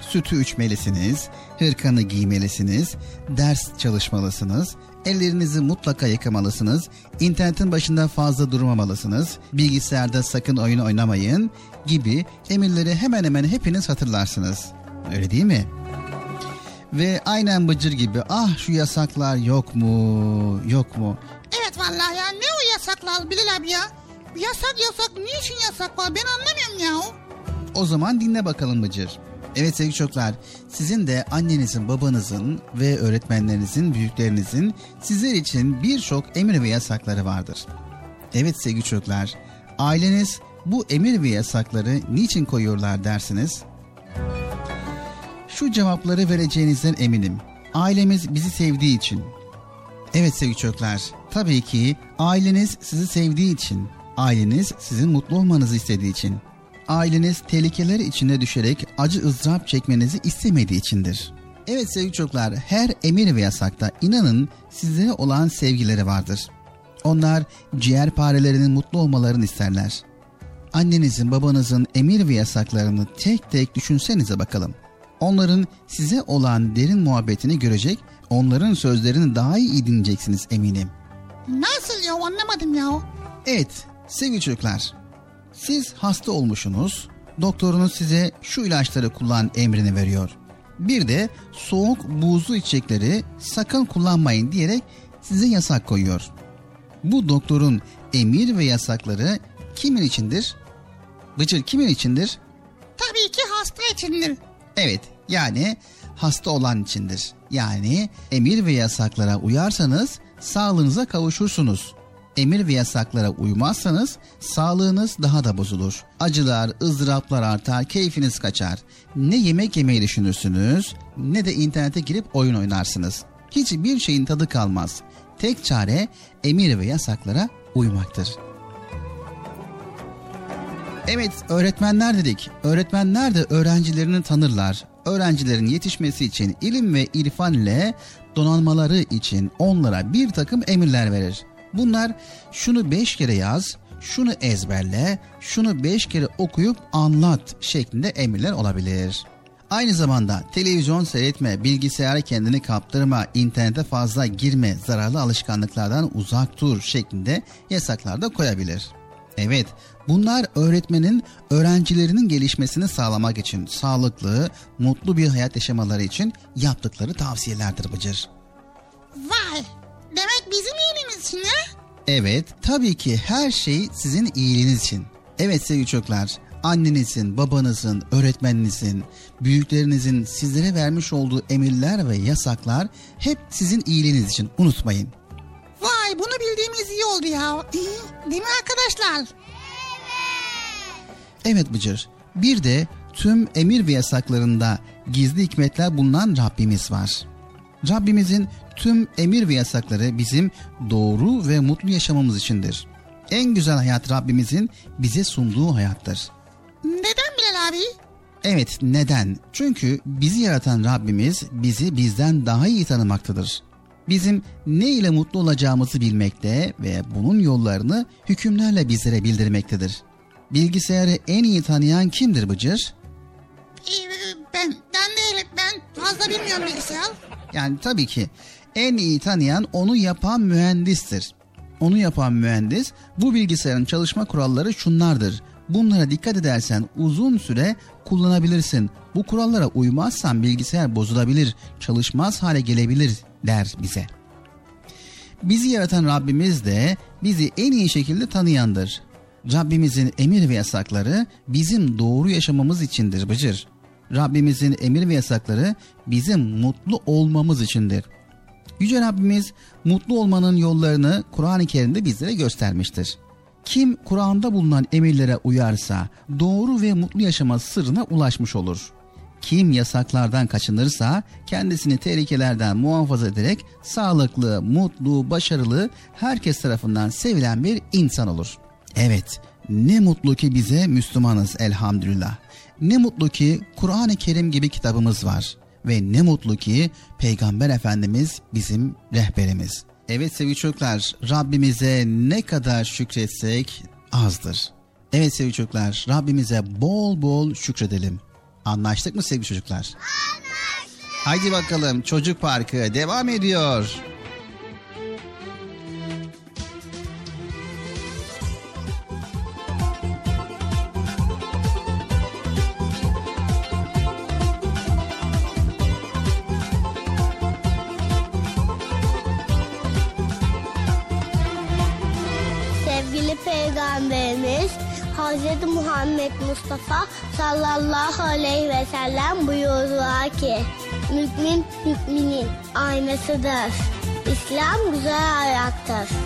[SPEAKER 3] Sütü içmelisiniz, hırkanı giymelisiniz, ders çalışmalısınız, ellerinizi mutlaka yıkamalısınız, internetin başında fazla durmamalısınız, bilgisayarda sakın oyun oynamayın gibi emirleri hemen hemen hepiniz hatırlarsınız. Öyle değil mi? Ve aynen Bıcır gibi ah şu yasaklar yok mu yok mu
[SPEAKER 4] Evet vallahi ya ne o yasaklar Bilal abi ya? Yasak yasak niçin yasak var ben anlamıyorum ya.
[SPEAKER 3] O zaman dinle bakalım Bıcır. Evet sevgili çocuklar, sizin de annenizin, babanızın ve öğretmenlerinizin, büyüklerinizin sizler için birçok emir ve yasakları vardır. Evet sevgili çocuklar, aileniz bu emir ve yasakları niçin koyuyorlar dersiniz? Şu cevapları vereceğinizden eminim. Ailemiz bizi sevdiği için. Evet sevgili çocuklar, tabii ki aileniz sizi sevdiği için, aileniz sizin mutlu olmanızı istediği için, aileniz tehlikeler içine düşerek acı ızdırap çekmenizi istemediği içindir. Evet sevgili çocuklar, her emir ve yasakta inanın sizlere olan sevgileri vardır. Onlar ciğer parelerinin mutlu olmalarını isterler. Annenizin, babanızın emir ve yasaklarını tek tek düşünsenize bakalım. Onların size olan derin muhabbetini görecek, onların sözlerini daha iyi dinleyeceksiniz eminim.
[SPEAKER 4] Nasıl ya anlamadım ya.
[SPEAKER 3] Evet sevgili çocuklar. Siz hasta olmuşsunuz. Doktorunuz size şu ilaçları kullan emrini veriyor. Bir de soğuk buzlu içecekleri sakın kullanmayın diyerek size yasak koyuyor. Bu doktorun emir ve yasakları kimin içindir? Bıcır kimin içindir?
[SPEAKER 4] Tabii ki hasta içindir.
[SPEAKER 3] Evet yani hasta olan içindir. Yani emir ve yasaklara uyarsanız sağlığınıza kavuşursunuz. Emir ve yasaklara uymazsanız sağlığınız daha da bozulur. Acılar, ızdıraplar artar, keyfiniz kaçar. Ne yemek yemeyi düşünürsünüz ne de internete girip oyun oynarsınız. Hiçbir şeyin tadı kalmaz. Tek çare emir ve yasaklara uymaktır. Evet öğretmenler dedik. Öğretmenler de öğrencilerini tanırlar. Öğrencilerin yetişmesi için ilim ve irfan ile donanmaları için onlara bir takım emirler verir. Bunlar şunu beş kere yaz, şunu ezberle, şunu beş kere okuyup anlat şeklinde emirler olabilir. Aynı zamanda televizyon seyretme, bilgisayara kendini kaptırma, internete fazla girme, zararlı alışkanlıklardan uzak dur şeklinde yasaklar da koyabilir. Evet, bunlar öğretmenin öğrencilerinin gelişmesini sağlamak için sağlıklı, mutlu bir hayat yaşamaları için yaptıkları tavsiyelerdir Bıcır.
[SPEAKER 4] Vay demek bizim iyiliğimiz için ha?
[SPEAKER 3] Evet, tabii ki her şey sizin iyiliğiniz için. Evet sevgili çocuklar, annenizin, babanızın, öğretmeninizin, büyüklerinizin sizlere vermiş olduğu emirler ve yasaklar hep sizin iyiliğiniz için. Unutmayın.
[SPEAKER 4] Vay bunu bildiğimiz iyi oldu ya. Değil mi arkadaşlar?
[SPEAKER 3] Evet Bıcır, bir de tüm emir ve yasaklarında gizli hikmetler bulunan Rabbimiz var. Rabbimizin tüm emir ve yasakları bizim doğru ve mutlu yaşamamız içindir. En güzel hayat Rabbimizin bize sunduğu hayattır.
[SPEAKER 4] Neden Bilal abi?
[SPEAKER 3] Evet neden? Çünkü bizi yaratan Rabbimiz bizi bizden daha iyi tanımaktadır. Bizim ne ile mutlu olacağımızı bilmekte ve bunun yollarını hükümlerle bizlere bildirmektedir. Bilgisayarı en iyi tanıyan kimdir Bıcır?
[SPEAKER 4] Ee, fazla bilmiyorum bilgisayar.
[SPEAKER 3] Yani tabii ki en iyi tanıyan onu yapan mühendistir. Onu yapan mühendis bu bilgisayarın çalışma kuralları şunlardır. Bunlara dikkat edersen uzun süre kullanabilirsin. Bu kurallara uymazsan bilgisayar bozulabilir, çalışmaz hale gelebilir der bize. Bizi yaratan Rabbimiz de bizi en iyi şekilde tanıyandır. Rabbimizin emir ve yasakları bizim doğru yaşamamız içindir Bıcır. Rabbimizin emir ve yasakları bizim mutlu olmamız içindir. Yüce Rabbimiz mutlu olmanın yollarını Kur'an-ı Kerim'de bizlere göstermiştir. Kim Kur'an'da bulunan emirlere uyarsa doğru ve mutlu yaşama sırrına ulaşmış olur. Kim yasaklardan kaçınırsa kendisini tehlikelerden muhafaza ederek sağlıklı, mutlu, başarılı, herkes tarafından sevilen bir insan olur. Evet, ne mutlu ki bize Müslümanız elhamdülillah. Ne mutlu ki Kur'an-ı Kerim gibi kitabımız var ve ne mutlu ki Peygamber Efendimiz bizim rehberimiz. Evet sevgili çocuklar Rabbimize ne kadar şükretsek azdır. Evet sevgili çocuklar Rabbimize bol bol şükredelim. Anlaştık mı sevgili çocuklar? Anlaştık. Haydi bakalım çocuk parkı devam ediyor.
[SPEAKER 7] Peygamberimiz Hz. Muhammed Mustafa sallallahu aleyhi ve sellem buyurdular ki Mümin müminin aynasıdır. İslam güzel ayaktır.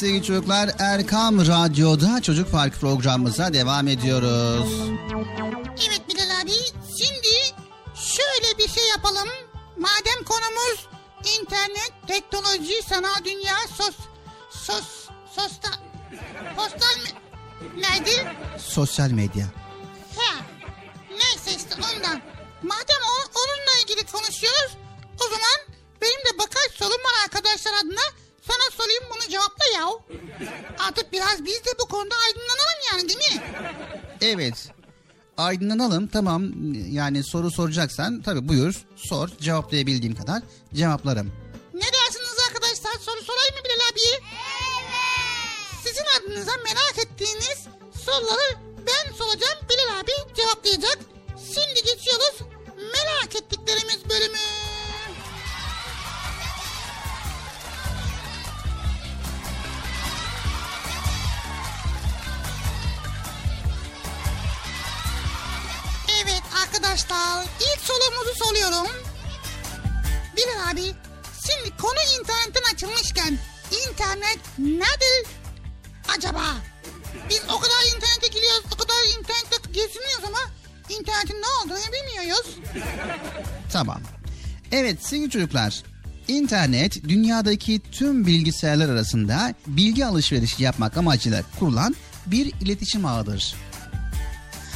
[SPEAKER 3] Sevgili çocuklar Erkam Radyo'da Çocuk Park programımıza devam ediyoruz.
[SPEAKER 4] Evet Bilal abi şimdi şöyle bir şey yapalım. Madem konumuz internet, teknoloji, sanal dünya, sos, sos, sosta, postal mi? Neydi?
[SPEAKER 3] Sosyal medya.
[SPEAKER 4] Ha, neyse işte ondan. Madem o, onunla ilgili konuşuyoruz o zaman benim de birkaç sorum var arkadaşlar adına. Sana sorayım bunu cevapla ya. Artık biraz biz de bu konuda aydınlanalım yani değil mi?
[SPEAKER 3] Evet. Aydınlanalım tamam yani soru soracaksan tabii buyur sor cevaplayabildiğim kadar cevaplarım.
[SPEAKER 4] Ne dersiniz arkadaşlar? Soru sorayım mı Bilal abiye? Evet. Sizin adınıza merak ettiğiniz soruları ben soracağım. Bilal abi cevaplayacak. Şimdi geçiyoruz merak ettiklerimiz bölümü. Arkadaşlar ilk sorumuzu soruyorum. Bilal abi şimdi konu internetten açılmışken internet nedir acaba? Biz o kadar internete giriyoruz, o kadar internette geziniyoruz ama internetin ne olduğunu bilmiyoruz.
[SPEAKER 3] Tamam. Evet sevgili çocuklar. İnternet dünyadaki tüm bilgisayarlar arasında bilgi alışverişi yapmak amacıyla kurulan bir iletişim ağıdır.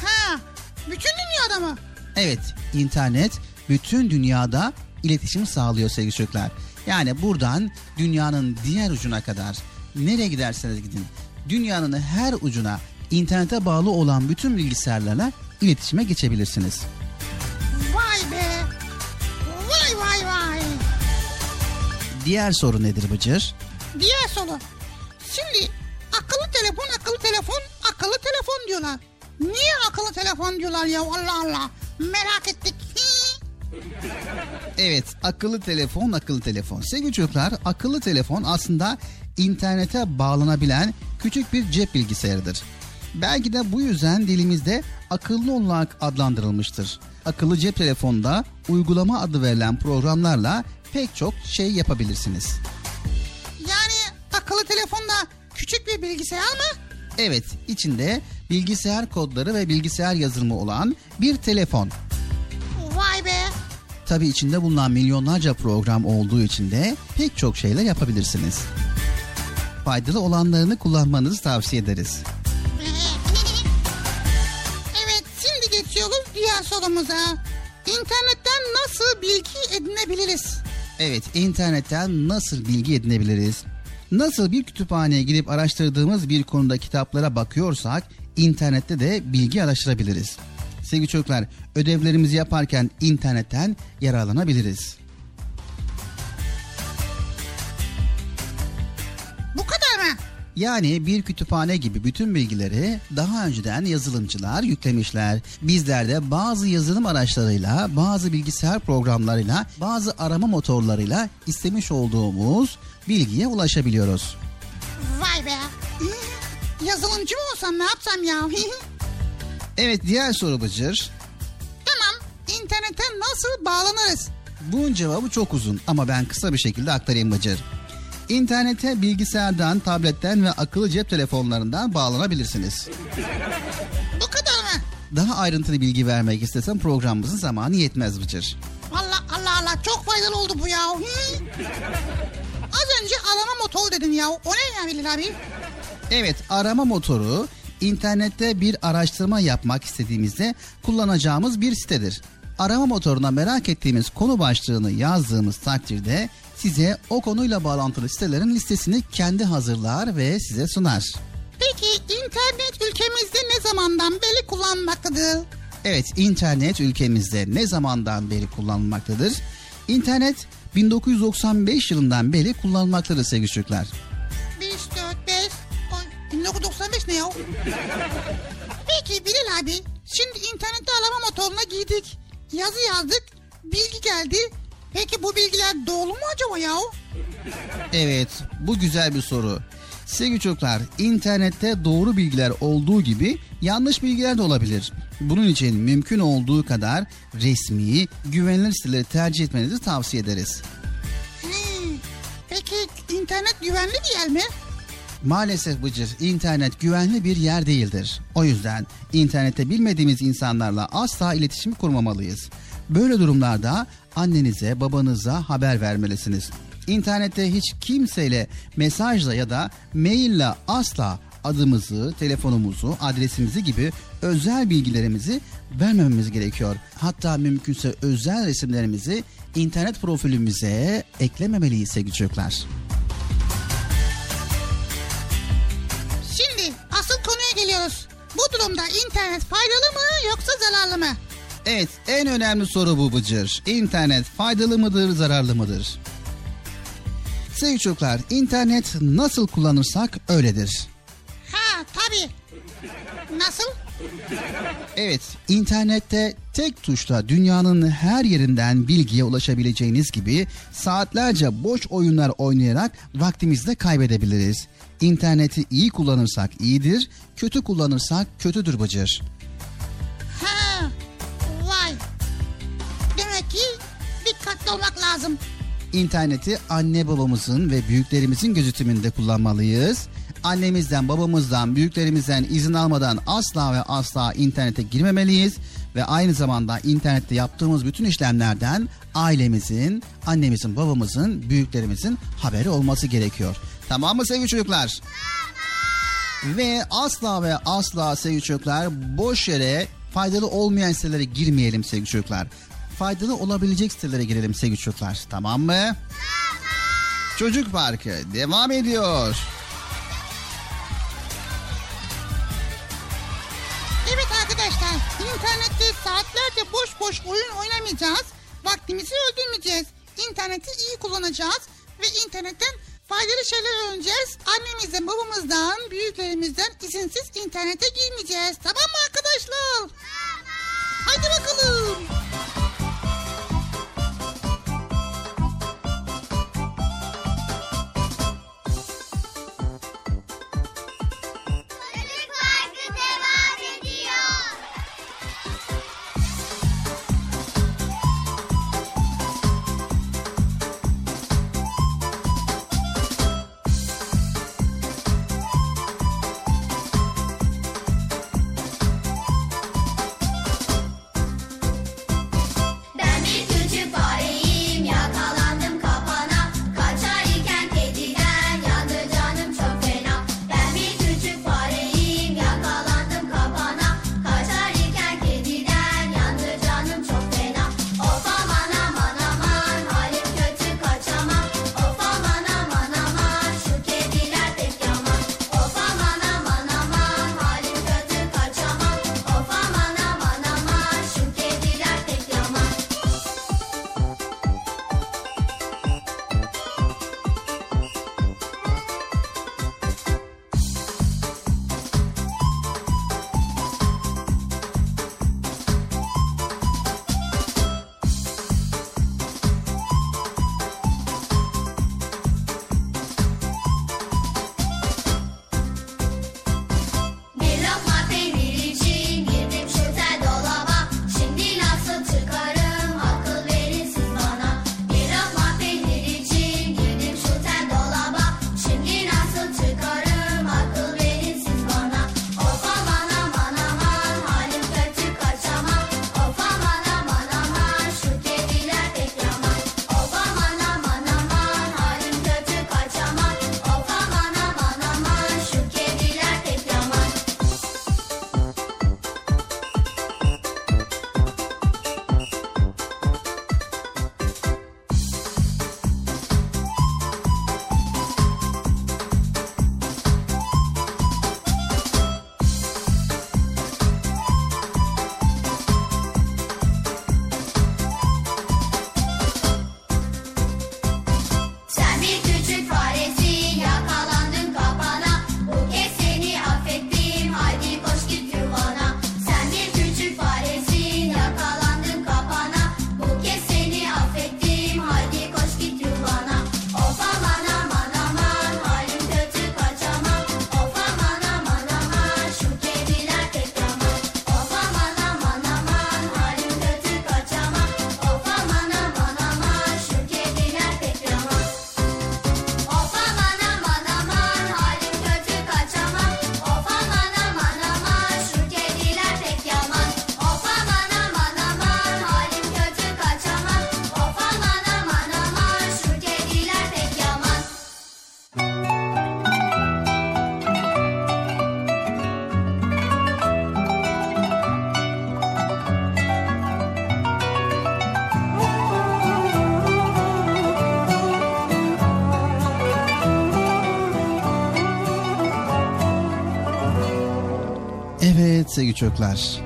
[SPEAKER 4] Ha, bütün dünyada mı?
[SPEAKER 3] Evet, internet bütün dünyada iletişim sağlıyor sevgili çocuklar. Yani buradan dünyanın diğer ucuna kadar nereye giderseniz gidin dünyanın her ucuna internete bağlı olan bütün bilgisayarlarla iletişime geçebilirsiniz.
[SPEAKER 4] Vay be. Vay vay vay.
[SPEAKER 3] Diğer soru nedir Bıcır?
[SPEAKER 4] Diğer soru. Şimdi akıllı telefon, akıllı telefon, akıllı telefon diyorlar. Niye akıllı telefon diyorlar ya Allah Allah. Merak ettik.
[SPEAKER 3] Evet, akıllı telefon, akıllı telefon. Sevgili çocuklar, akıllı telefon aslında internete bağlanabilen küçük bir cep bilgisayarıdır. Belki de bu yüzden dilimizde akıllı olarak adlandırılmıştır. Akıllı cep telefonda uygulama adı verilen programlarla pek çok şey yapabilirsiniz.
[SPEAKER 4] Yani akıllı telefonda küçük bir bilgisayar mı?
[SPEAKER 3] Evet, içinde bilgisayar kodları ve bilgisayar yazılımı olan bir telefon.
[SPEAKER 4] Vay be.
[SPEAKER 3] Tabii içinde bulunan milyonlarca program olduğu için de pek çok şeyler yapabilirsiniz. Faydalı olanlarını kullanmanızı tavsiye ederiz.
[SPEAKER 4] evet şimdi geçiyoruz diğer sorumuza. İnternetten nasıl bilgi edinebiliriz?
[SPEAKER 3] Evet, internetten nasıl bilgi edinebiliriz? Nasıl bir kütüphaneye gidip araştırdığımız bir konuda kitaplara bakıyorsak, internette de bilgi araştırabiliriz. Sevgili çocuklar, ödevlerimizi yaparken internetten yararlanabiliriz.
[SPEAKER 4] Bu kadar mı?
[SPEAKER 3] Yani bir kütüphane gibi bütün bilgileri daha önceden yazılımcılar yüklemişler. Bizler de bazı yazılım araçlarıyla, bazı bilgisayar programlarıyla, bazı arama motorlarıyla istemiş olduğumuz bilgiye ulaşabiliyoruz.
[SPEAKER 4] Vay be. Yazılımcı mı olsam ne yapsam ya?
[SPEAKER 3] Evet diğer soru Bıcır.
[SPEAKER 4] tamam. İnternete nasıl bağlanırız?
[SPEAKER 3] Bunun cevabı çok uzun ama ben kısa bir şekilde aktarayım Bıcır. İnternete bilgisayardan, tabletten ve akıllı cep telefonlarından bağlanabilirsiniz.
[SPEAKER 4] Bu kadar mı?
[SPEAKER 3] Daha ayrıntılı bilgi vermek istesem programımızın zamanı yetmez Bıcır.
[SPEAKER 4] Allah Allah Allah çok faydalı oldu bu ya. Az önce arama motoru dedin ya. O ne ya Bilal abi?
[SPEAKER 3] Evet arama motoru internette bir araştırma yapmak istediğimizde kullanacağımız bir sitedir. Arama motoruna merak ettiğimiz konu başlığını yazdığımız takdirde size o konuyla bağlantılı sitelerin listesini kendi hazırlar ve size sunar.
[SPEAKER 4] Peki internet ülkemizde ne zamandan beri kullanmaktadır?
[SPEAKER 3] Evet internet ülkemizde ne zamandan beri kullanılmaktadır? İnternet 1995 yılından beri kullanılmaktadır sevgili çocuklar.
[SPEAKER 4] 5, 4, 5, 10, 1995 ne ya? Peki Bilal abi, şimdi internette arama motoruna girdik. Yazı yazdık, bilgi geldi. Peki bu bilgiler doğru mu acaba ya?
[SPEAKER 3] Evet, bu güzel bir soru. Sevgili çocuklar, internette doğru bilgiler olduğu gibi yanlış bilgiler de olabilir. Bunun için mümkün olduğu kadar resmi, güvenilir siteleri tercih etmenizi tavsiye ederiz.
[SPEAKER 4] Hmm, Peki internet güvenli bir yer mi?
[SPEAKER 3] Maalesef Bıcır internet güvenli bir yer değildir. O yüzden internette bilmediğimiz insanlarla asla iletişim kurmamalıyız. Böyle durumlarda annenize babanıza haber vermelisiniz. İnternette hiç kimseyle mesajla ya da maille asla adımızı, telefonumuzu, adresimizi gibi özel bilgilerimizi vermememiz gerekiyor. Hatta mümkünse özel resimlerimizi internet profilimize eklememeliyiz sevgili çocuklar.
[SPEAKER 4] Geliyoruz. Bu durumda internet faydalı mı yoksa zararlı mı?
[SPEAKER 3] Evet en önemli soru bu Bıcır. İnternet faydalı mıdır zararlı mıdır? Sevgili çocuklar internet nasıl kullanırsak öyledir.
[SPEAKER 4] Ha tabii. Nasıl?
[SPEAKER 3] Evet, internette tek tuşla dünyanın her yerinden bilgiye ulaşabileceğiniz gibi saatlerce boş oyunlar oynayarak vaktimizi de kaybedebiliriz. İnterneti iyi kullanırsak iyidir, kötü kullanırsak kötüdür Bıcır.
[SPEAKER 4] Ha, vay. Demek ki dikkatli olmak lazım.
[SPEAKER 3] İnterneti anne babamızın ve büyüklerimizin gözetiminde kullanmalıyız. Annemizden, babamızdan, büyüklerimizden izin almadan asla ve asla internete girmemeliyiz ve aynı zamanda internette yaptığımız bütün işlemlerden ailemizin, annemizin, babamızın, büyüklerimizin haberi olması gerekiyor. Tamam mı sevgili çocuklar? Ve asla ve asla sevgili çocuklar boş yere faydalı olmayan sitelere girmeyelim sevgili çocuklar. Faydalı olabilecek sitelere girelim sevgili çocuklar. Tamam mı? Tamam. Çocuk Parkı devam ediyor.
[SPEAKER 4] Evet arkadaşlar, internette saatlerce boş boş oyun oynamayacağız. Vaktimizi öldürmeyeceğiz. İnterneti iyi kullanacağız ve internetten faydalı şeyler öğreneceğiz. Annemizden, babamızdan, büyüklerimizden izinsiz internete girmeyeceğiz. Tamam mı arkadaşlar? Hadi bakalım.
[SPEAKER 3] Sevgili çocuklar.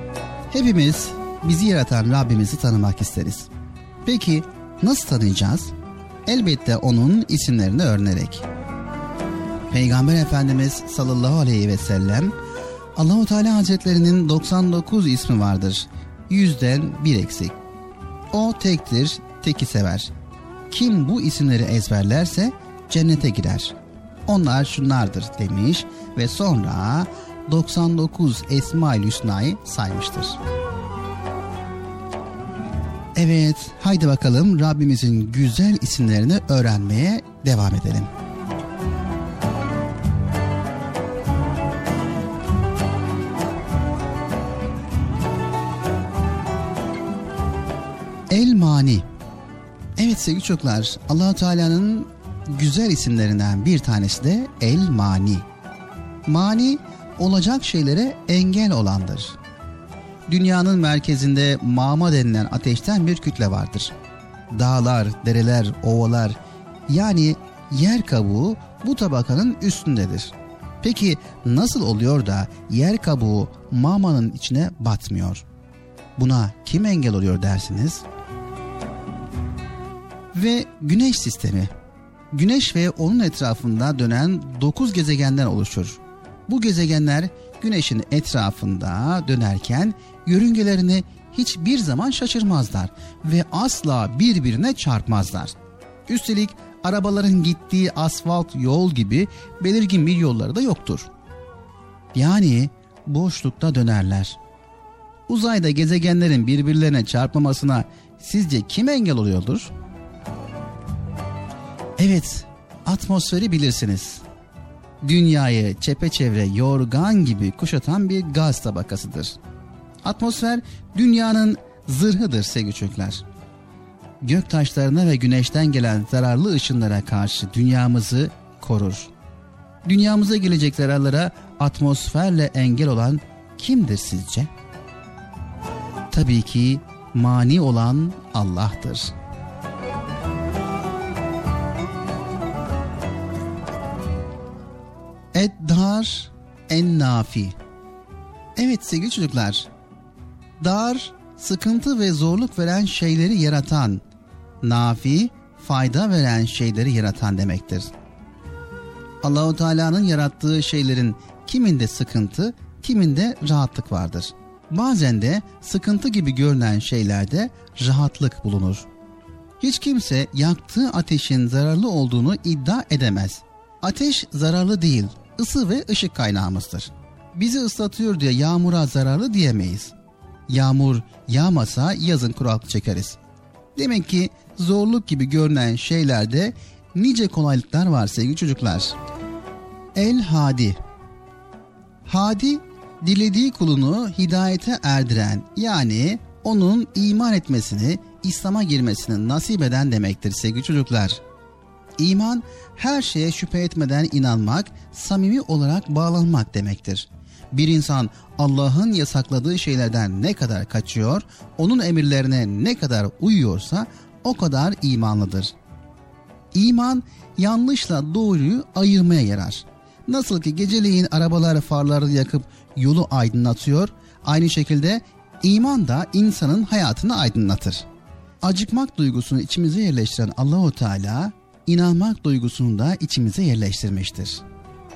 [SPEAKER 3] Hepimiz bizi yaratan Rabbimizi tanımak isteriz. Peki nasıl tanıyacağız? Elbette onun isimlerini öğrenerek. Peygamber Efendimiz sallallahu aleyhi ve sellem Allahu Teala Hazretlerinin 99 ismi vardır. Yüzden bir eksik. O tektir, teki sever. Kim bu isimleri ezberlerse cennete girer. Onlar şunlardır demiş ve sonra 99 Esma-ül Hüsna'yı saymıştır. Evet, haydi bakalım Rabbimizin güzel isimlerini öğrenmeye devam edelim. El Mani. Evet sevgili çocuklar, Allahu Teala'nın güzel isimlerinden bir tanesi de El Mani. Mani olacak şeylere engel olandır. Dünyanın merkezinde mama denilen ateşten bir kütle vardır. Dağlar, dereler, ovalar yani yer kabuğu bu tabakanın üstündedir. Peki nasıl oluyor da yer kabuğu mamanın içine batmıyor? Buna kim engel oluyor dersiniz? Ve güneş sistemi. Güneş ve onun etrafında dönen 9 gezegenden oluşur. Bu gezegenler güneşin etrafında dönerken yörüngelerini hiçbir zaman şaşırmazlar ve asla birbirine çarpmazlar. Üstelik arabaların gittiği asfalt yol gibi belirgin bir yolları da yoktur. Yani boşlukta dönerler. Uzayda gezegenlerin birbirlerine çarpmamasına sizce kim engel oluyordur? Evet, atmosferi bilirsiniz. Dünyayı çepeçevre yorgan gibi kuşatan bir gaz tabakasıdır. Atmosfer dünyanın zırhıdır sevgili çocuklar. Gök taşlarına ve güneşten gelen zararlı ışınlara karşı dünyamızı korur. Dünyamıza gelecek zararlara atmosferle engel olan kimdir sizce? Tabii ki mani olan Allah'tır. Eddar en nafi. Evet sevgili çocuklar. Dar, sıkıntı ve zorluk veren şeyleri yaratan, nafi, fayda veren şeyleri yaratan demektir. Allahu Teala'nın yarattığı şeylerin kiminde sıkıntı, kiminde rahatlık vardır. Bazen de sıkıntı gibi görünen şeylerde rahatlık bulunur. Hiç kimse yaktığı ateşin zararlı olduğunu iddia edemez. Ateş zararlı değil, ısı ve ışık kaynağımızdır. Bizi ıslatıyor diye yağmura zararlı diyemeyiz. Yağmur yağmasa yazın kuraklık çekeriz. Demek ki zorluk gibi görünen şeylerde nice kolaylıklar var sevgili çocuklar. El Hadi Hadi dilediği kulunu hidayete erdiren yani onun iman etmesini, İslam'a girmesini nasip eden demektir sevgili çocuklar. İman her şeye şüphe etmeden inanmak, samimi olarak bağlanmak demektir. Bir insan Allah'ın yasakladığı şeylerden ne kadar kaçıyor, onun emirlerine ne kadar uyuyorsa o kadar imanlıdır. İman yanlışla doğruyu ayırmaya yarar. Nasıl ki geceleyin arabalar farlarını yakıp yolu aydınlatıyor, aynı şekilde iman da insanın hayatını aydınlatır. Acıkmak duygusunu içimize yerleştiren Allahu Teala inanmak duygusunu da içimize yerleştirmiştir.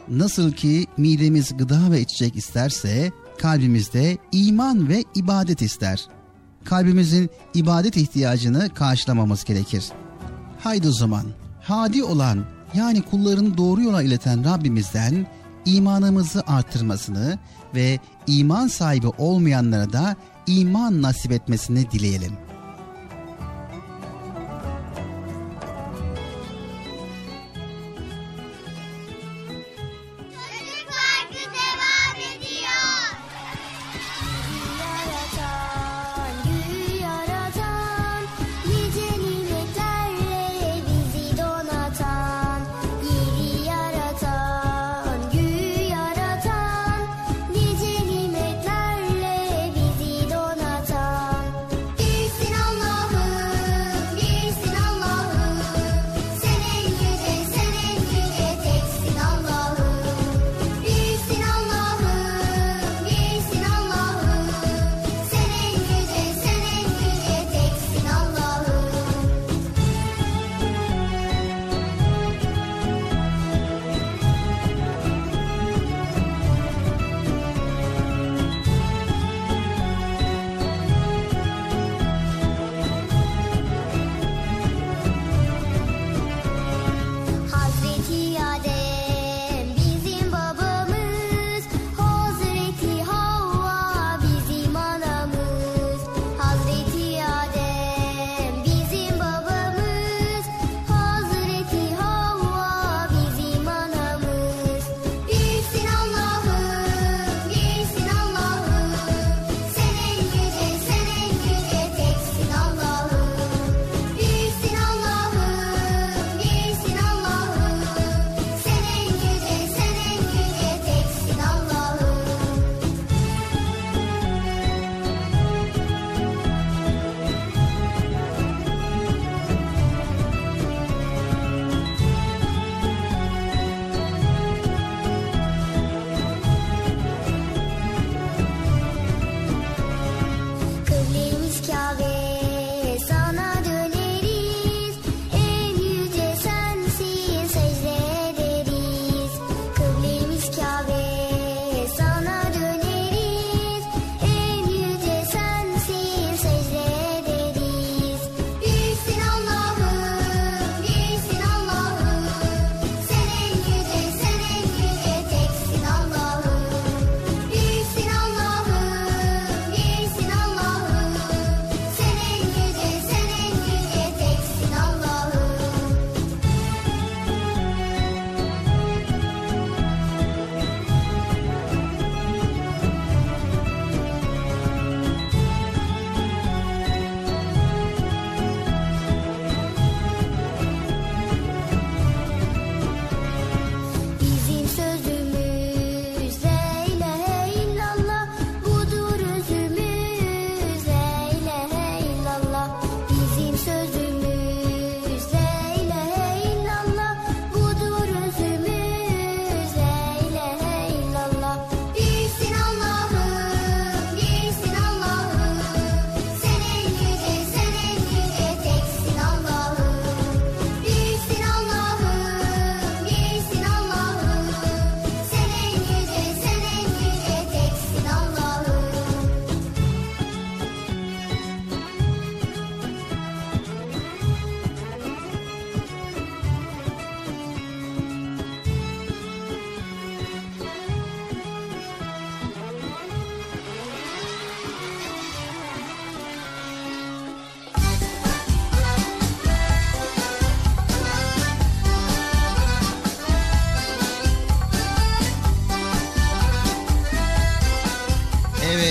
[SPEAKER 3] Nasıl ki midemiz gıda ve içecek isterse kalbimizde iman ve ibadet ister. Kalbimizin ibadet ihtiyacını karşılamamız gerekir. Haydi o zaman hadi olan yani kullarını doğru yola ileten Rabbimizden imanımızı artırmasını ve iman sahibi olmayanlara da iman nasip etmesini dileyelim.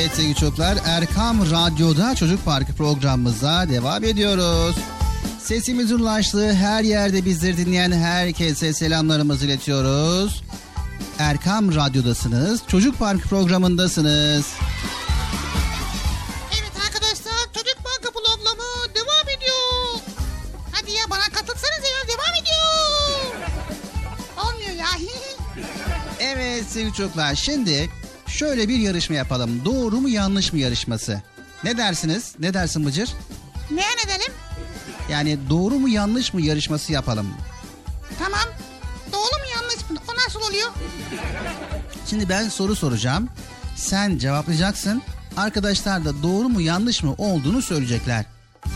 [SPEAKER 3] Evet sevgili çocuklar Erkam Radyo'da Çocuk Parkı programımıza devam ediyoruz. Sesimizin ulaştığı her yerde bizleri dinleyen herkese selamlarımızı iletiyoruz. Erkam Radyo'dasınız. Çocuk Parkı programındasınız.
[SPEAKER 4] Evet arkadaşlar Çocuk Banka programı devam ediyor. Hadi ya bana katılsanız ya devam ediyor. Olmuyor ya.
[SPEAKER 3] Evet sevgili çocuklar şimdi şöyle bir yarışma yapalım. Doğru mu yanlış mı yarışması? Ne dersiniz? Ne dersin Bıcır?
[SPEAKER 4] ne edelim?
[SPEAKER 3] Yani doğru mu yanlış mı yarışması yapalım.
[SPEAKER 4] Tamam. Doğru mu yanlış mı? O nasıl oluyor?
[SPEAKER 3] Şimdi ben soru soracağım. Sen cevaplayacaksın. Arkadaşlar da doğru mu yanlış mı olduğunu söyleyecekler.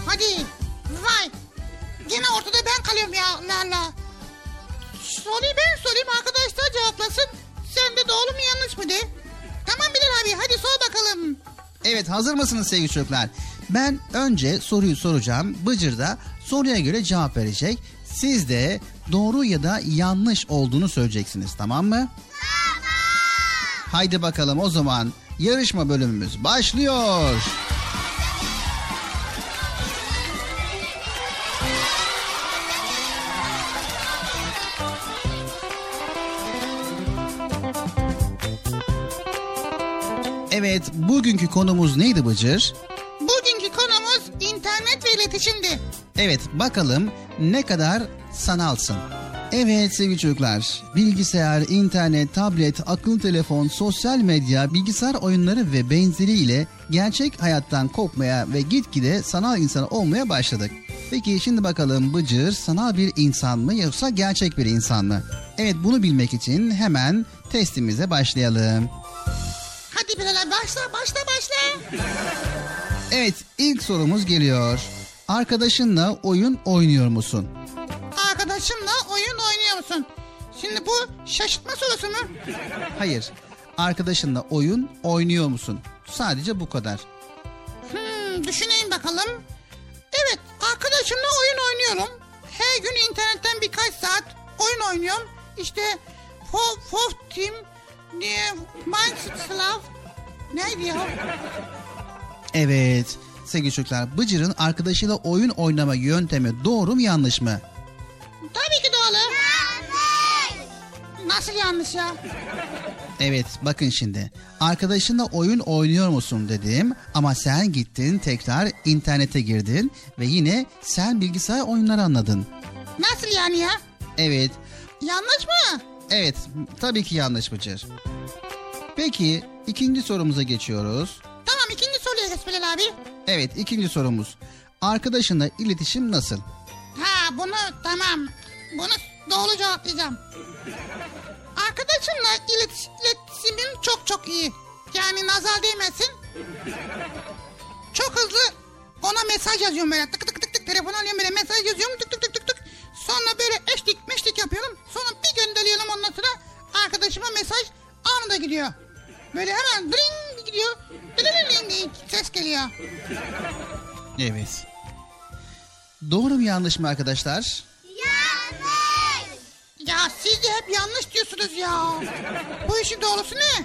[SPEAKER 4] Hadi. Vay. Gene ortada ben kalıyorum ya. La la. Soruyu ben sorayım arkadaşlar cevaplasın. Sen de doğru mu yanlış mı de. Abi hadi sor bakalım.
[SPEAKER 3] Evet hazır mısınız sevgili çocuklar? Ben önce soruyu soracağım. Bıcır da soruya göre cevap verecek. Siz de doğru ya da yanlış olduğunu söyleyeceksiniz tamam mı? Tamam. Haydi bakalım o zaman yarışma bölümümüz başlıyor. Evet bugünkü konumuz neydi Bıcır?
[SPEAKER 4] Bugünkü konumuz internet ve iletişimdi.
[SPEAKER 3] Evet bakalım ne kadar sanalsın. Evet sevgili çocuklar, bilgisayar, internet, tablet, akıllı telefon, sosyal medya, bilgisayar oyunları ve benzeriyle gerçek hayattan kopmaya ve gitgide sanal insan olmaya başladık. Peki şimdi bakalım Bıcır sanal bir insan mı yoksa gerçek bir insan mı? Evet bunu bilmek için hemen testimize başlayalım.
[SPEAKER 4] Hadi Bilal başla başla başla.
[SPEAKER 3] Evet ilk sorumuz geliyor. Arkadaşınla oyun oynuyor musun?
[SPEAKER 4] Arkadaşımla oyun oynuyor musun? Şimdi bu şaşırtma sorusu mu?
[SPEAKER 3] Hayır. Arkadaşınla oyun oynuyor musun? Sadece bu kadar.
[SPEAKER 4] Hmm, düşüneyim bakalım. Evet arkadaşımla oyun oynuyorum. Her gün internetten birkaç saat oyun oynuyorum. İşte Fo- Fof Team diye Minecraft neydi ya?
[SPEAKER 3] Evet. Sevgili çocuklar, Bıcır'ın arkadaşıyla oyun oynama yöntemi doğru mu yanlış mı?
[SPEAKER 4] Tabii ki doğru. Nasıl yanlış ya?
[SPEAKER 3] Evet, bakın şimdi. Arkadaşınla oyun oynuyor musun dedim ama sen gittin tekrar internete girdin ve yine sen bilgisayar oyunları anladın.
[SPEAKER 4] Nasıl yani ya?
[SPEAKER 3] Evet,
[SPEAKER 4] Yanlış mı?
[SPEAKER 3] Evet tabii ki yanlış Bıcır. Peki ikinci sorumuza geçiyoruz.
[SPEAKER 4] Tamam ikinci soruya geç Bilal abi.
[SPEAKER 3] Evet ikinci sorumuz. Arkadaşınla iletişim nasıl?
[SPEAKER 4] Ha bunu tamam. Bunu doğru cevaplayacağım. Arkadaşımla iletiş, iletişimim çok çok iyi. Yani nazar değmesin. Çok hızlı ona mesaj yazıyorum böyle tık tık tık tık telefon alıyorum böyle mesaj yazıyorum tık tık tık tık tık. Sonra böyle eşlik meşlik yapıyorum. Sonra bir gönderiyorum ondan sonra arkadaşıma mesaj anında gidiyor. Böyle hemen dring gidiyor. Dring diye ses geliyor.
[SPEAKER 3] Evet. Doğru mu yanlış mı arkadaşlar?
[SPEAKER 4] Ya siz de hep yanlış diyorsunuz ya. Bu işin doğrusu ne?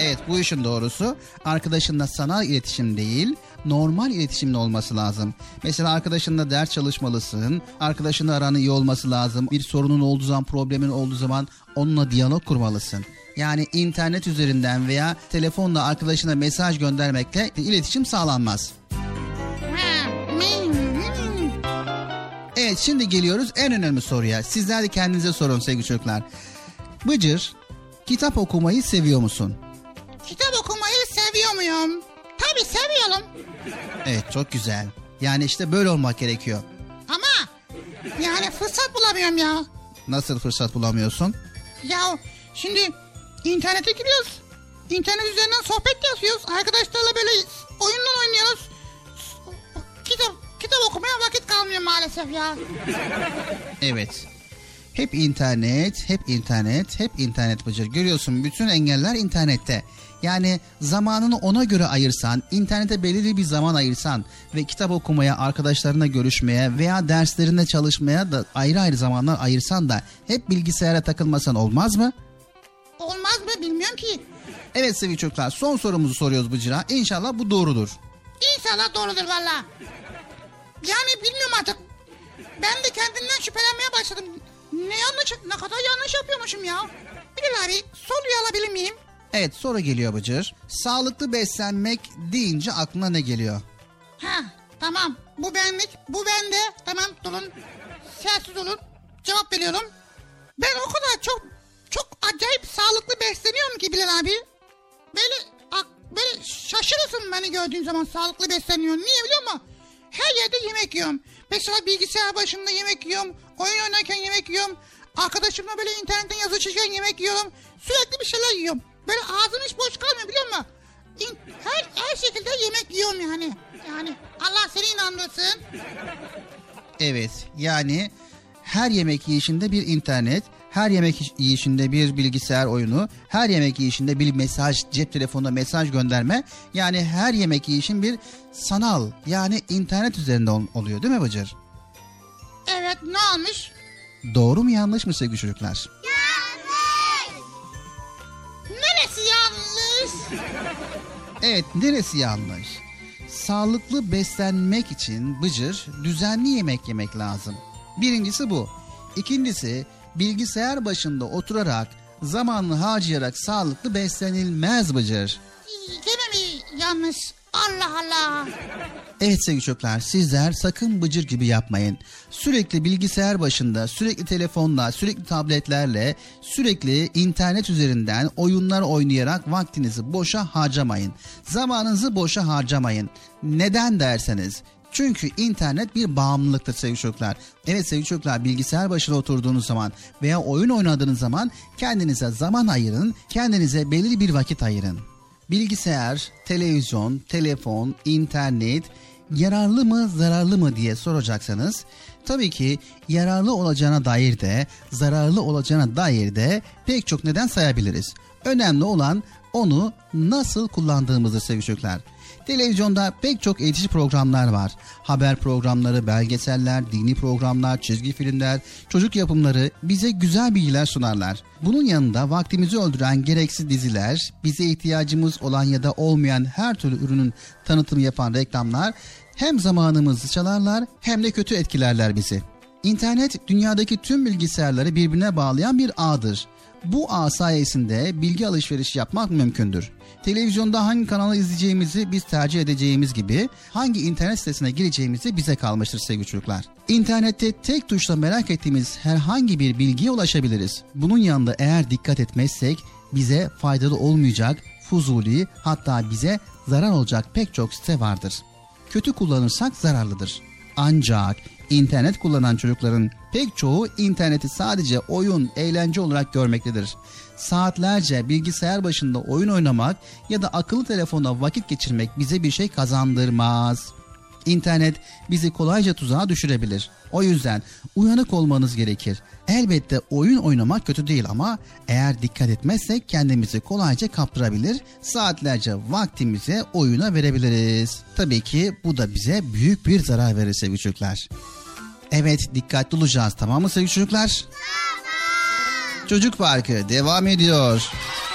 [SPEAKER 3] Evet bu işin doğrusu arkadaşınla sanal iletişim değil normal iletişimle olması lazım. Mesela arkadaşınla ders çalışmalısın. Arkadaşınla aranın iyi olması lazım. Bir sorunun olduğu zaman problemin olduğu zaman onunla diyalog kurmalısın. Yani internet üzerinden veya telefonla arkadaşına mesaj göndermekle iletişim sağlanmaz. Evet şimdi geliyoruz en önemli soruya. Sizler de kendinize sorun sevgili çocuklar. Bıcır kitap okumayı seviyor musun?
[SPEAKER 4] Kitap okumayı seviyor muyum? Tabii seviyorum.
[SPEAKER 3] Evet çok güzel. Yani işte böyle olmak gerekiyor.
[SPEAKER 4] Ama yani fırsat bulamıyorum ya.
[SPEAKER 3] Nasıl fırsat bulamıyorsun?
[SPEAKER 4] Ya şimdi internete giriyoruz. İnternet üzerinden sohbet yapıyoruz. Arkadaşlarla böyle oyunlar oynuyoruz. Kitap kitap okumaya vakit kalmıyor maalesef ya.
[SPEAKER 3] Evet. Hep internet, hep internet, hep internet Bıcır. Görüyorsun bütün engeller internette. Yani zamanını ona göre ayırsan, internete belirli bir zaman ayırsan ve kitap okumaya, arkadaşlarına görüşmeye veya derslerinde çalışmaya da ayrı ayrı zamanlar ayırsan da hep bilgisayara takılmasan olmaz mı?
[SPEAKER 4] Olmaz mı bilmiyorum ki.
[SPEAKER 3] Evet sevgili çocuklar son sorumuzu soruyoruz Bıcır'a. İnşallah bu doğrudur.
[SPEAKER 4] İnşallah doğrudur valla. Yani bilmiyorum artık. Ben de kendimden şüphelenmeye başladım. Ne yanlış, ne kadar yanlış yapıyormuşum ya. Bilal abi alabilir miyim?
[SPEAKER 3] Evet soru geliyor Bıcır. Sağlıklı beslenmek deyince aklına ne geliyor?
[SPEAKER 4] Ha tamam bu benlik bu bende tamam durun sessiz olun cevap veriyorum. Ben o kadar çok çok acayip sağlıklı besleniyorum ki Bilal abi. Böyle böyle şaşırırsın beni gördüğün zaman sağlıklı besleniyorum. Niye biliyor musun? Her yerde yemek yiyorum. Mesela bilgisayar başında yemek yiyorum. Oyun oynarken yemek yiyorum. Arkadaşımla böyle internetten yazışırken yemek yiyorum. Sürekli bir şeyler yiyorum. Böyle ağzım hiç boş kalmıyor biliyor musun? Her, her şekilde yemek yiyorum yani. Yani Allah seni inandırsın.
[SPEAKER 3] Evet yani her yemek yiyişinde bir internet, her yemek yiyişinde bir bilgisayar oyunu, her yemek yiyişinde bir mesaj, cep telefonuna mesaj gönderme. Yani her yemek yiyişin bir sanal yani internet üzerinde ol- oluyor değil mi Bıcır?
[SPEAKER 4] Evet ne olmuş?
[SPEAKER 3] Doğru mu yanlış mı sevgili çocuklar?
[SPEAKER 4] Neresi
[SPEAKER 3] Evet neresi yanlış? Sağlıklı beslenmek için Bıcır düzenli yemek yemek lazım. Birincisi bu. İkincisi bilgisayar başında oturarak zamanını harcayarak sağlıklı beslenilmez Bıcır.
[SPEAKER 4] Gene mi yanlış? Allah Allah.
[SPEAKER 3] Evet sevgili çocuklar sizler sakın bıcır gibi yapmayın. Sürekli bilgisayar başında, sürekli telefonla, sürekli tabletlerle, sürekli internet üzerinden oyunlar oynayarak vaktinizi boşa harcamayın. Zamanınızı boşa harcamayın. Neden derseniz çünkü internet bir bağımlılıktır sevgili çocuklar. Evet sevgili çocuklar bilgisayar başına oturduğunuz zaman veya oyun oynadığınız zaman kendinize zaman ayırın, kendinize belirli bir vakit ayırın. Bilgisayar, televizyon, telefon, internet yararlı mı zararlı mı diye soracaksanız tabii ki yararlı olacağına dair de zararlı olacağına dair de pek çok neden sayabiliriz. Önemli olan onu nasıl kullandığımızdır sevgili çocuklar. Televizyonda pek çok eğitici programlar var. Haber programları, belgeseller, dini programlar, çizgi filmler, çocuk yapımları bize güzel bilgiler sunarlar. Bunun yanında vaktimizi öldüren gereksiz diziler, bize ihtiyacımız olan ya da olmayan her türlü ürünün tanıtımı yapan reklamlar hem zamanımızı çalarlar hem de kötü etkilerler bizi. İnternet dünyadaki tüm bilgisayarları birbirine bağlayan bir ağdır. Bu ağ sayesinde bilgi alışverişi yapmak mümkündür. Televizyonda hangi kanalı izleyeceğimizi biz tercih edeceğimiz gibi hangi internet sitesine gireceğimizi bize kalmıştır sevgili çocuklar. İnternette tek tuşla merak ettiğimiz herhangi bir bilgiye ulaşabiliriz. Bunun yanında eğer dikkat etmezsek bize faydalı olmayacak, fuzuli hatta bize zarar olacak pek çok site vardır. Kötü kullanırsak zararlıdır. Ancak internet kullanan çocukların pek çoğu interneti sadece oyun, eğlence olarak görmektedir. Saatlerce bilgisayar başında oyun oynamak ya da akıllı telefonda vakit geçirmek bize bir şey kazandırmaz. İnternet bizi kolayca tuzağa düşürebilir. O yüzden uyanık olmanız gerekir. Elbette oyun oynamak kötü değil ama eğer dikkat etmezsek kendimizi kolayca kaptırabilir, saatlerce vaktimizi oyuna verebiliriz. Tabii ki bu da bize büyük bir zarar verir sevgili çocuklar. Evet dikkatli olacağız tamam mı sevgili çocuklar? Çocuk Parkı devam ediyor.
[SPEAKER 2] Akıllı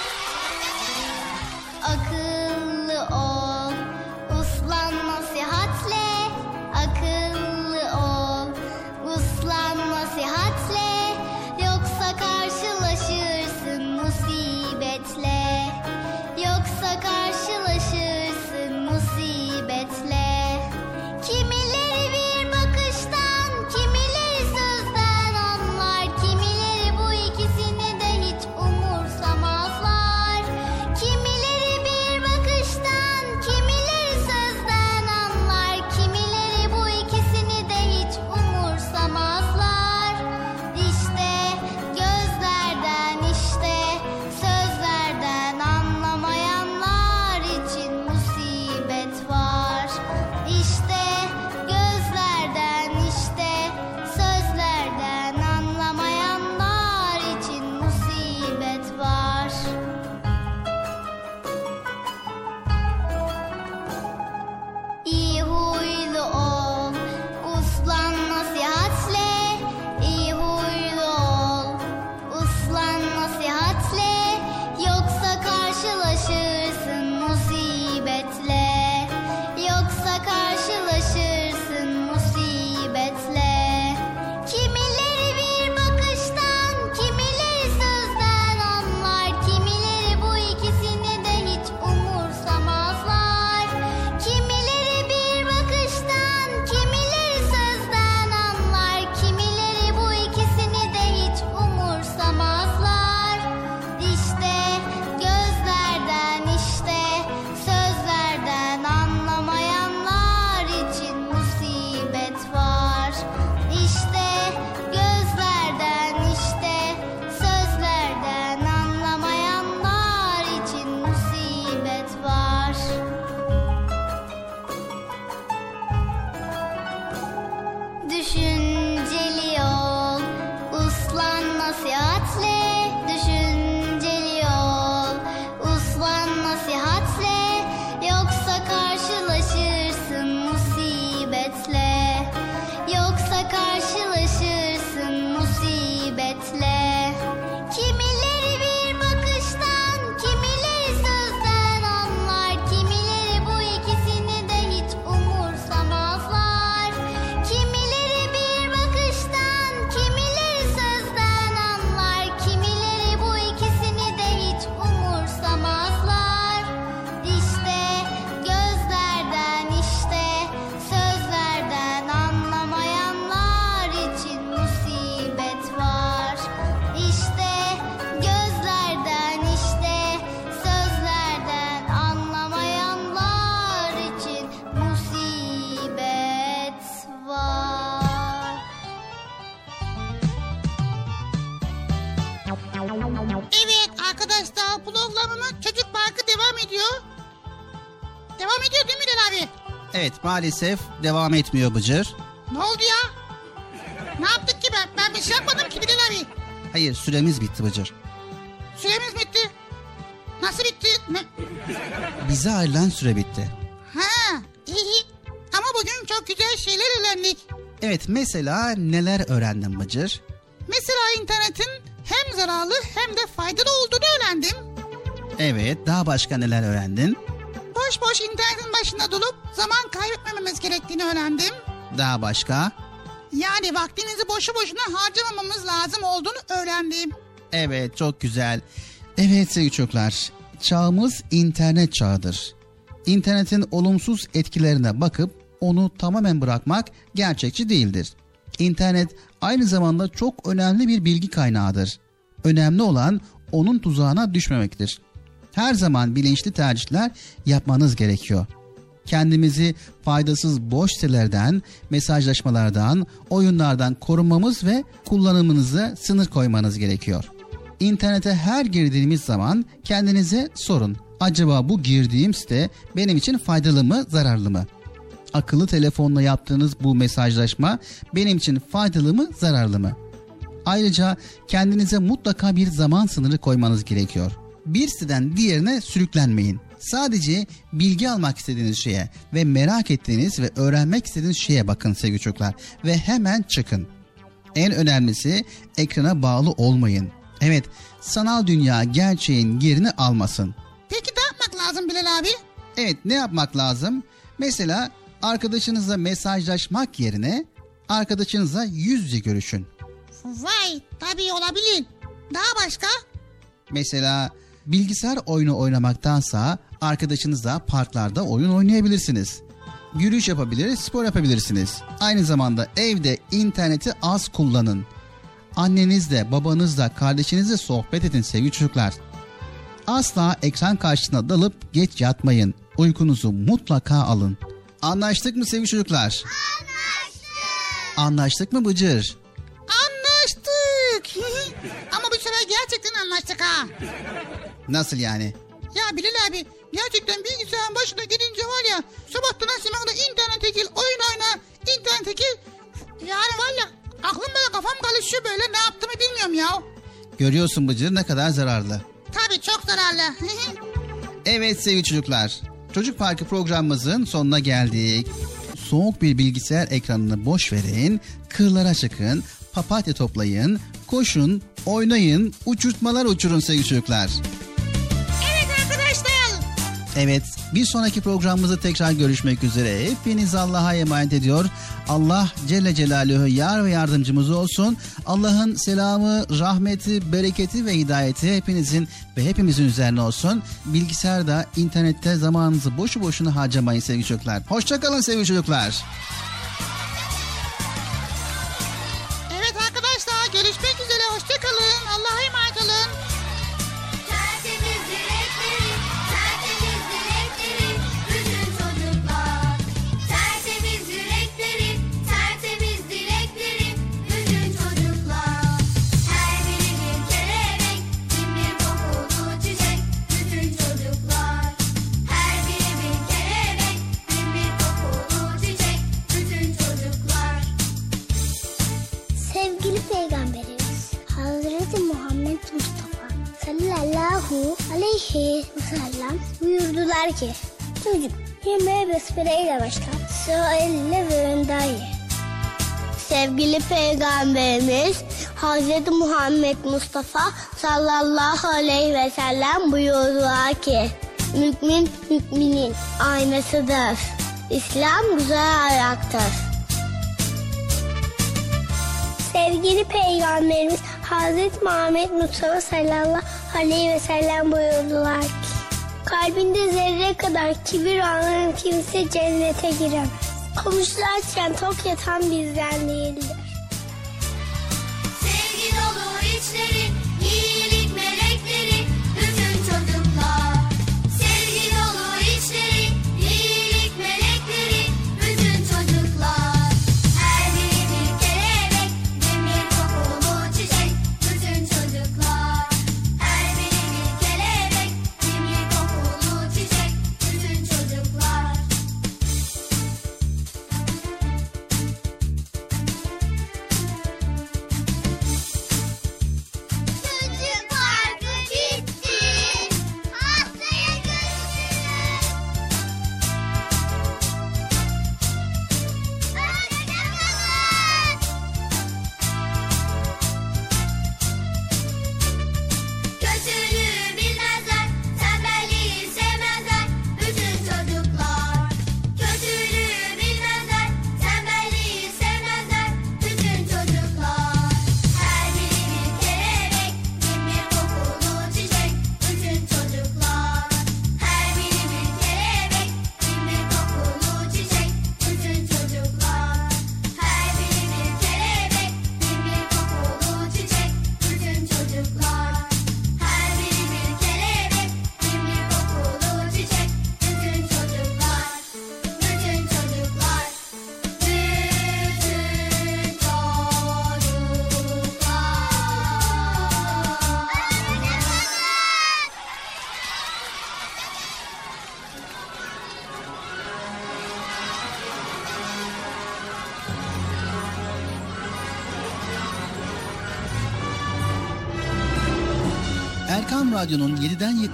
[SPEAKER 3] maalesef devam etmiyor Bıcır.
[SPEAKER 4] Ne oldu ya? Ne yaptık ki ben? Ben bir şey yapmadım ki Bilal abi.
[SPEAKER 3] Hayır süremiz bitti Bıcır.
[SPEAKER 4] Süremiz bitti. Nasıl bitti? Ne?
[SPEAKER 3] Bize ayrılan süre bitti.
[SPEAKER 4] Ha iyi. Ama bugün çok güzel şeyler öğrendik.
[SPEAKER 3] Evet mesela neler öğrendin Bıcır?
[SPEAKER 4] Mesela internetin hem zararlı hem de faydalı olduğunu öğrendim.
[SPEAKER 3] Evet daha başka neler öğrendin? Daha başka?
[SPEAKER 4] Yani vaktimizi boşu boşuna harcamamamız lazım olduğunu öğrendim.
[SPEAKER 3] Evet çok güzel. Evet sevgili çocuklar çağımız internet çağıdır. İnternetin olumsuz etkilerine bakıp onu tamamen bırakmak gerçekçi değildir. İnternet aynı zamanda çok önemli bir bilgi kaynağıdır. Önemli olan onun tuzağına düşmemektir. Her zaman bilinçli tercihler yapmanız gerekiyor. Kendimizi faydasız boş sitelerden, mesajlaşmalardan, oyunlardan korumamız ve kullanımınıza sınır koymanız gerekiyor. İnternete her girdiğimiz zaman kendinize sorun. Acaba bu girdiğim site benim için faydalı mı, zararlı mı? Akıllı telefonla yaptığınız bu mesajlaşma benim için faydalı mı, zararlı mı? Ayrıca kendinize mutlaka bir zaman sınırı koymanız gerekiyor. Bir siteden diğerine sürüklenmeyin. Sadece bilgi almak istediğiniz şeye ve merak ettiğiniz ve öğrenmek istediğiniz şeye bakın sevgili çocuklar ve hemen çıkın. En önemlisi ekrana bağlı olmayın. Evet, sanal dünya gerçeğin yerini almasın.
[SPEAKER 4] Peki ne yapmak lazım Bilal abi?
[SPEAKER 3] Evet, ne yapmak lazım? Mesela arkadaşınızla mesajlaşmak yerine arkadaşınızla yüz yüze görüşün.
[SPEAKER 4] Vay tabii olabilir. Daha başka?
[SPEAKER 3] Mesela bilgisayar oyunu oynamaktansa arkadaşınızla parklarda oyun oynayabilirsiniz. Yürüyüş yapabilir, spor yapabilirsiniz. Aynı zamanda evde interneti az kullanın. Annenizle, babanızla, kardeşinizle sohbet edin sevgili çocuklar. Asla ekran karşısına dalıp geç yatmayın. Uykunuzu mutlaka alın. Anlaştık mı sevgili çocuklar? Anlaştık. Anlaştık mı Bıcır?
[SPEAKER 4] Anlaştık. Ama bu sefer gerçekten anlaştık ha.
[SPEAKER 3] Nasıl yani?
[SPEAKER 4] Ya Bilal abi gerçekten bilgisayarın başına gidince var ya sabahtan akşama kadar internete gir, oyun oyna, internete gir. Yani var ya aklım böyle kafam karışıyor böyle ne yaptığımı bilmiyorum ya.
[SPEAKER 3] Görüyorsun Bıcır ne kadar zararlı.
[SPEAKER 4] Tabii çok zararlı.
[SPEAKER 3] Evet sevgili çocuklar. Çocuk Parkı programımızın sonuna geldik. Soğuk bir bilgisayar ekranını boş verin, kırlara çıkın, papatya toplayın, koşun, oynayın, uçurtmalar uçurun sevgili çocuklar.
[SPEAKER 4] Evet
[SPEAKER 3] bir sonraki programımızda tekrar görüşmek üzere. Hepiniz Allah'a emanet ediyor. Allah Celle Celaluhu yar ve yardımcımız olsun. Allah'ın selamı, rahmeti, bereketi ve hidayeti hepinizin ve hepimizin üzerine olsun. Bilgisayarda, internette zamanınızı boşu boşuna harcamayın sevgili çocuklar. Hoşçakalın sevgili çocuklar.
[SPEAKER 2] Ve sellem buyurdular ki Çocuk yemeğe besmeleyle başla sonra eline ve önden ye. Sevgili Peygamberimiz Hazreti Muhammed Mustafa sallallahu aleyhi ve sellem buyurdular ki Mümin müminin aynasıdır. İslam güzel ayaktır. Sevgili Peygamberimiz Hazreti Muhammed Mustafa sallallahu aleyhi ve sellem buyurdular ki Kalbinde zerre kadar kibir olan kimse cennete giremez. Komşularken tok yatan bizden değildir.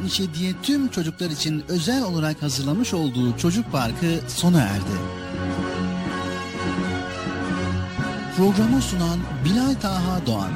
[SPEAKER 3] 7'den 77'ye tüm çocuklar için özel olarak hazırlamış olduğu Çocuk Parkı sona erdi. Programı sunan Bilal Taha Doğan.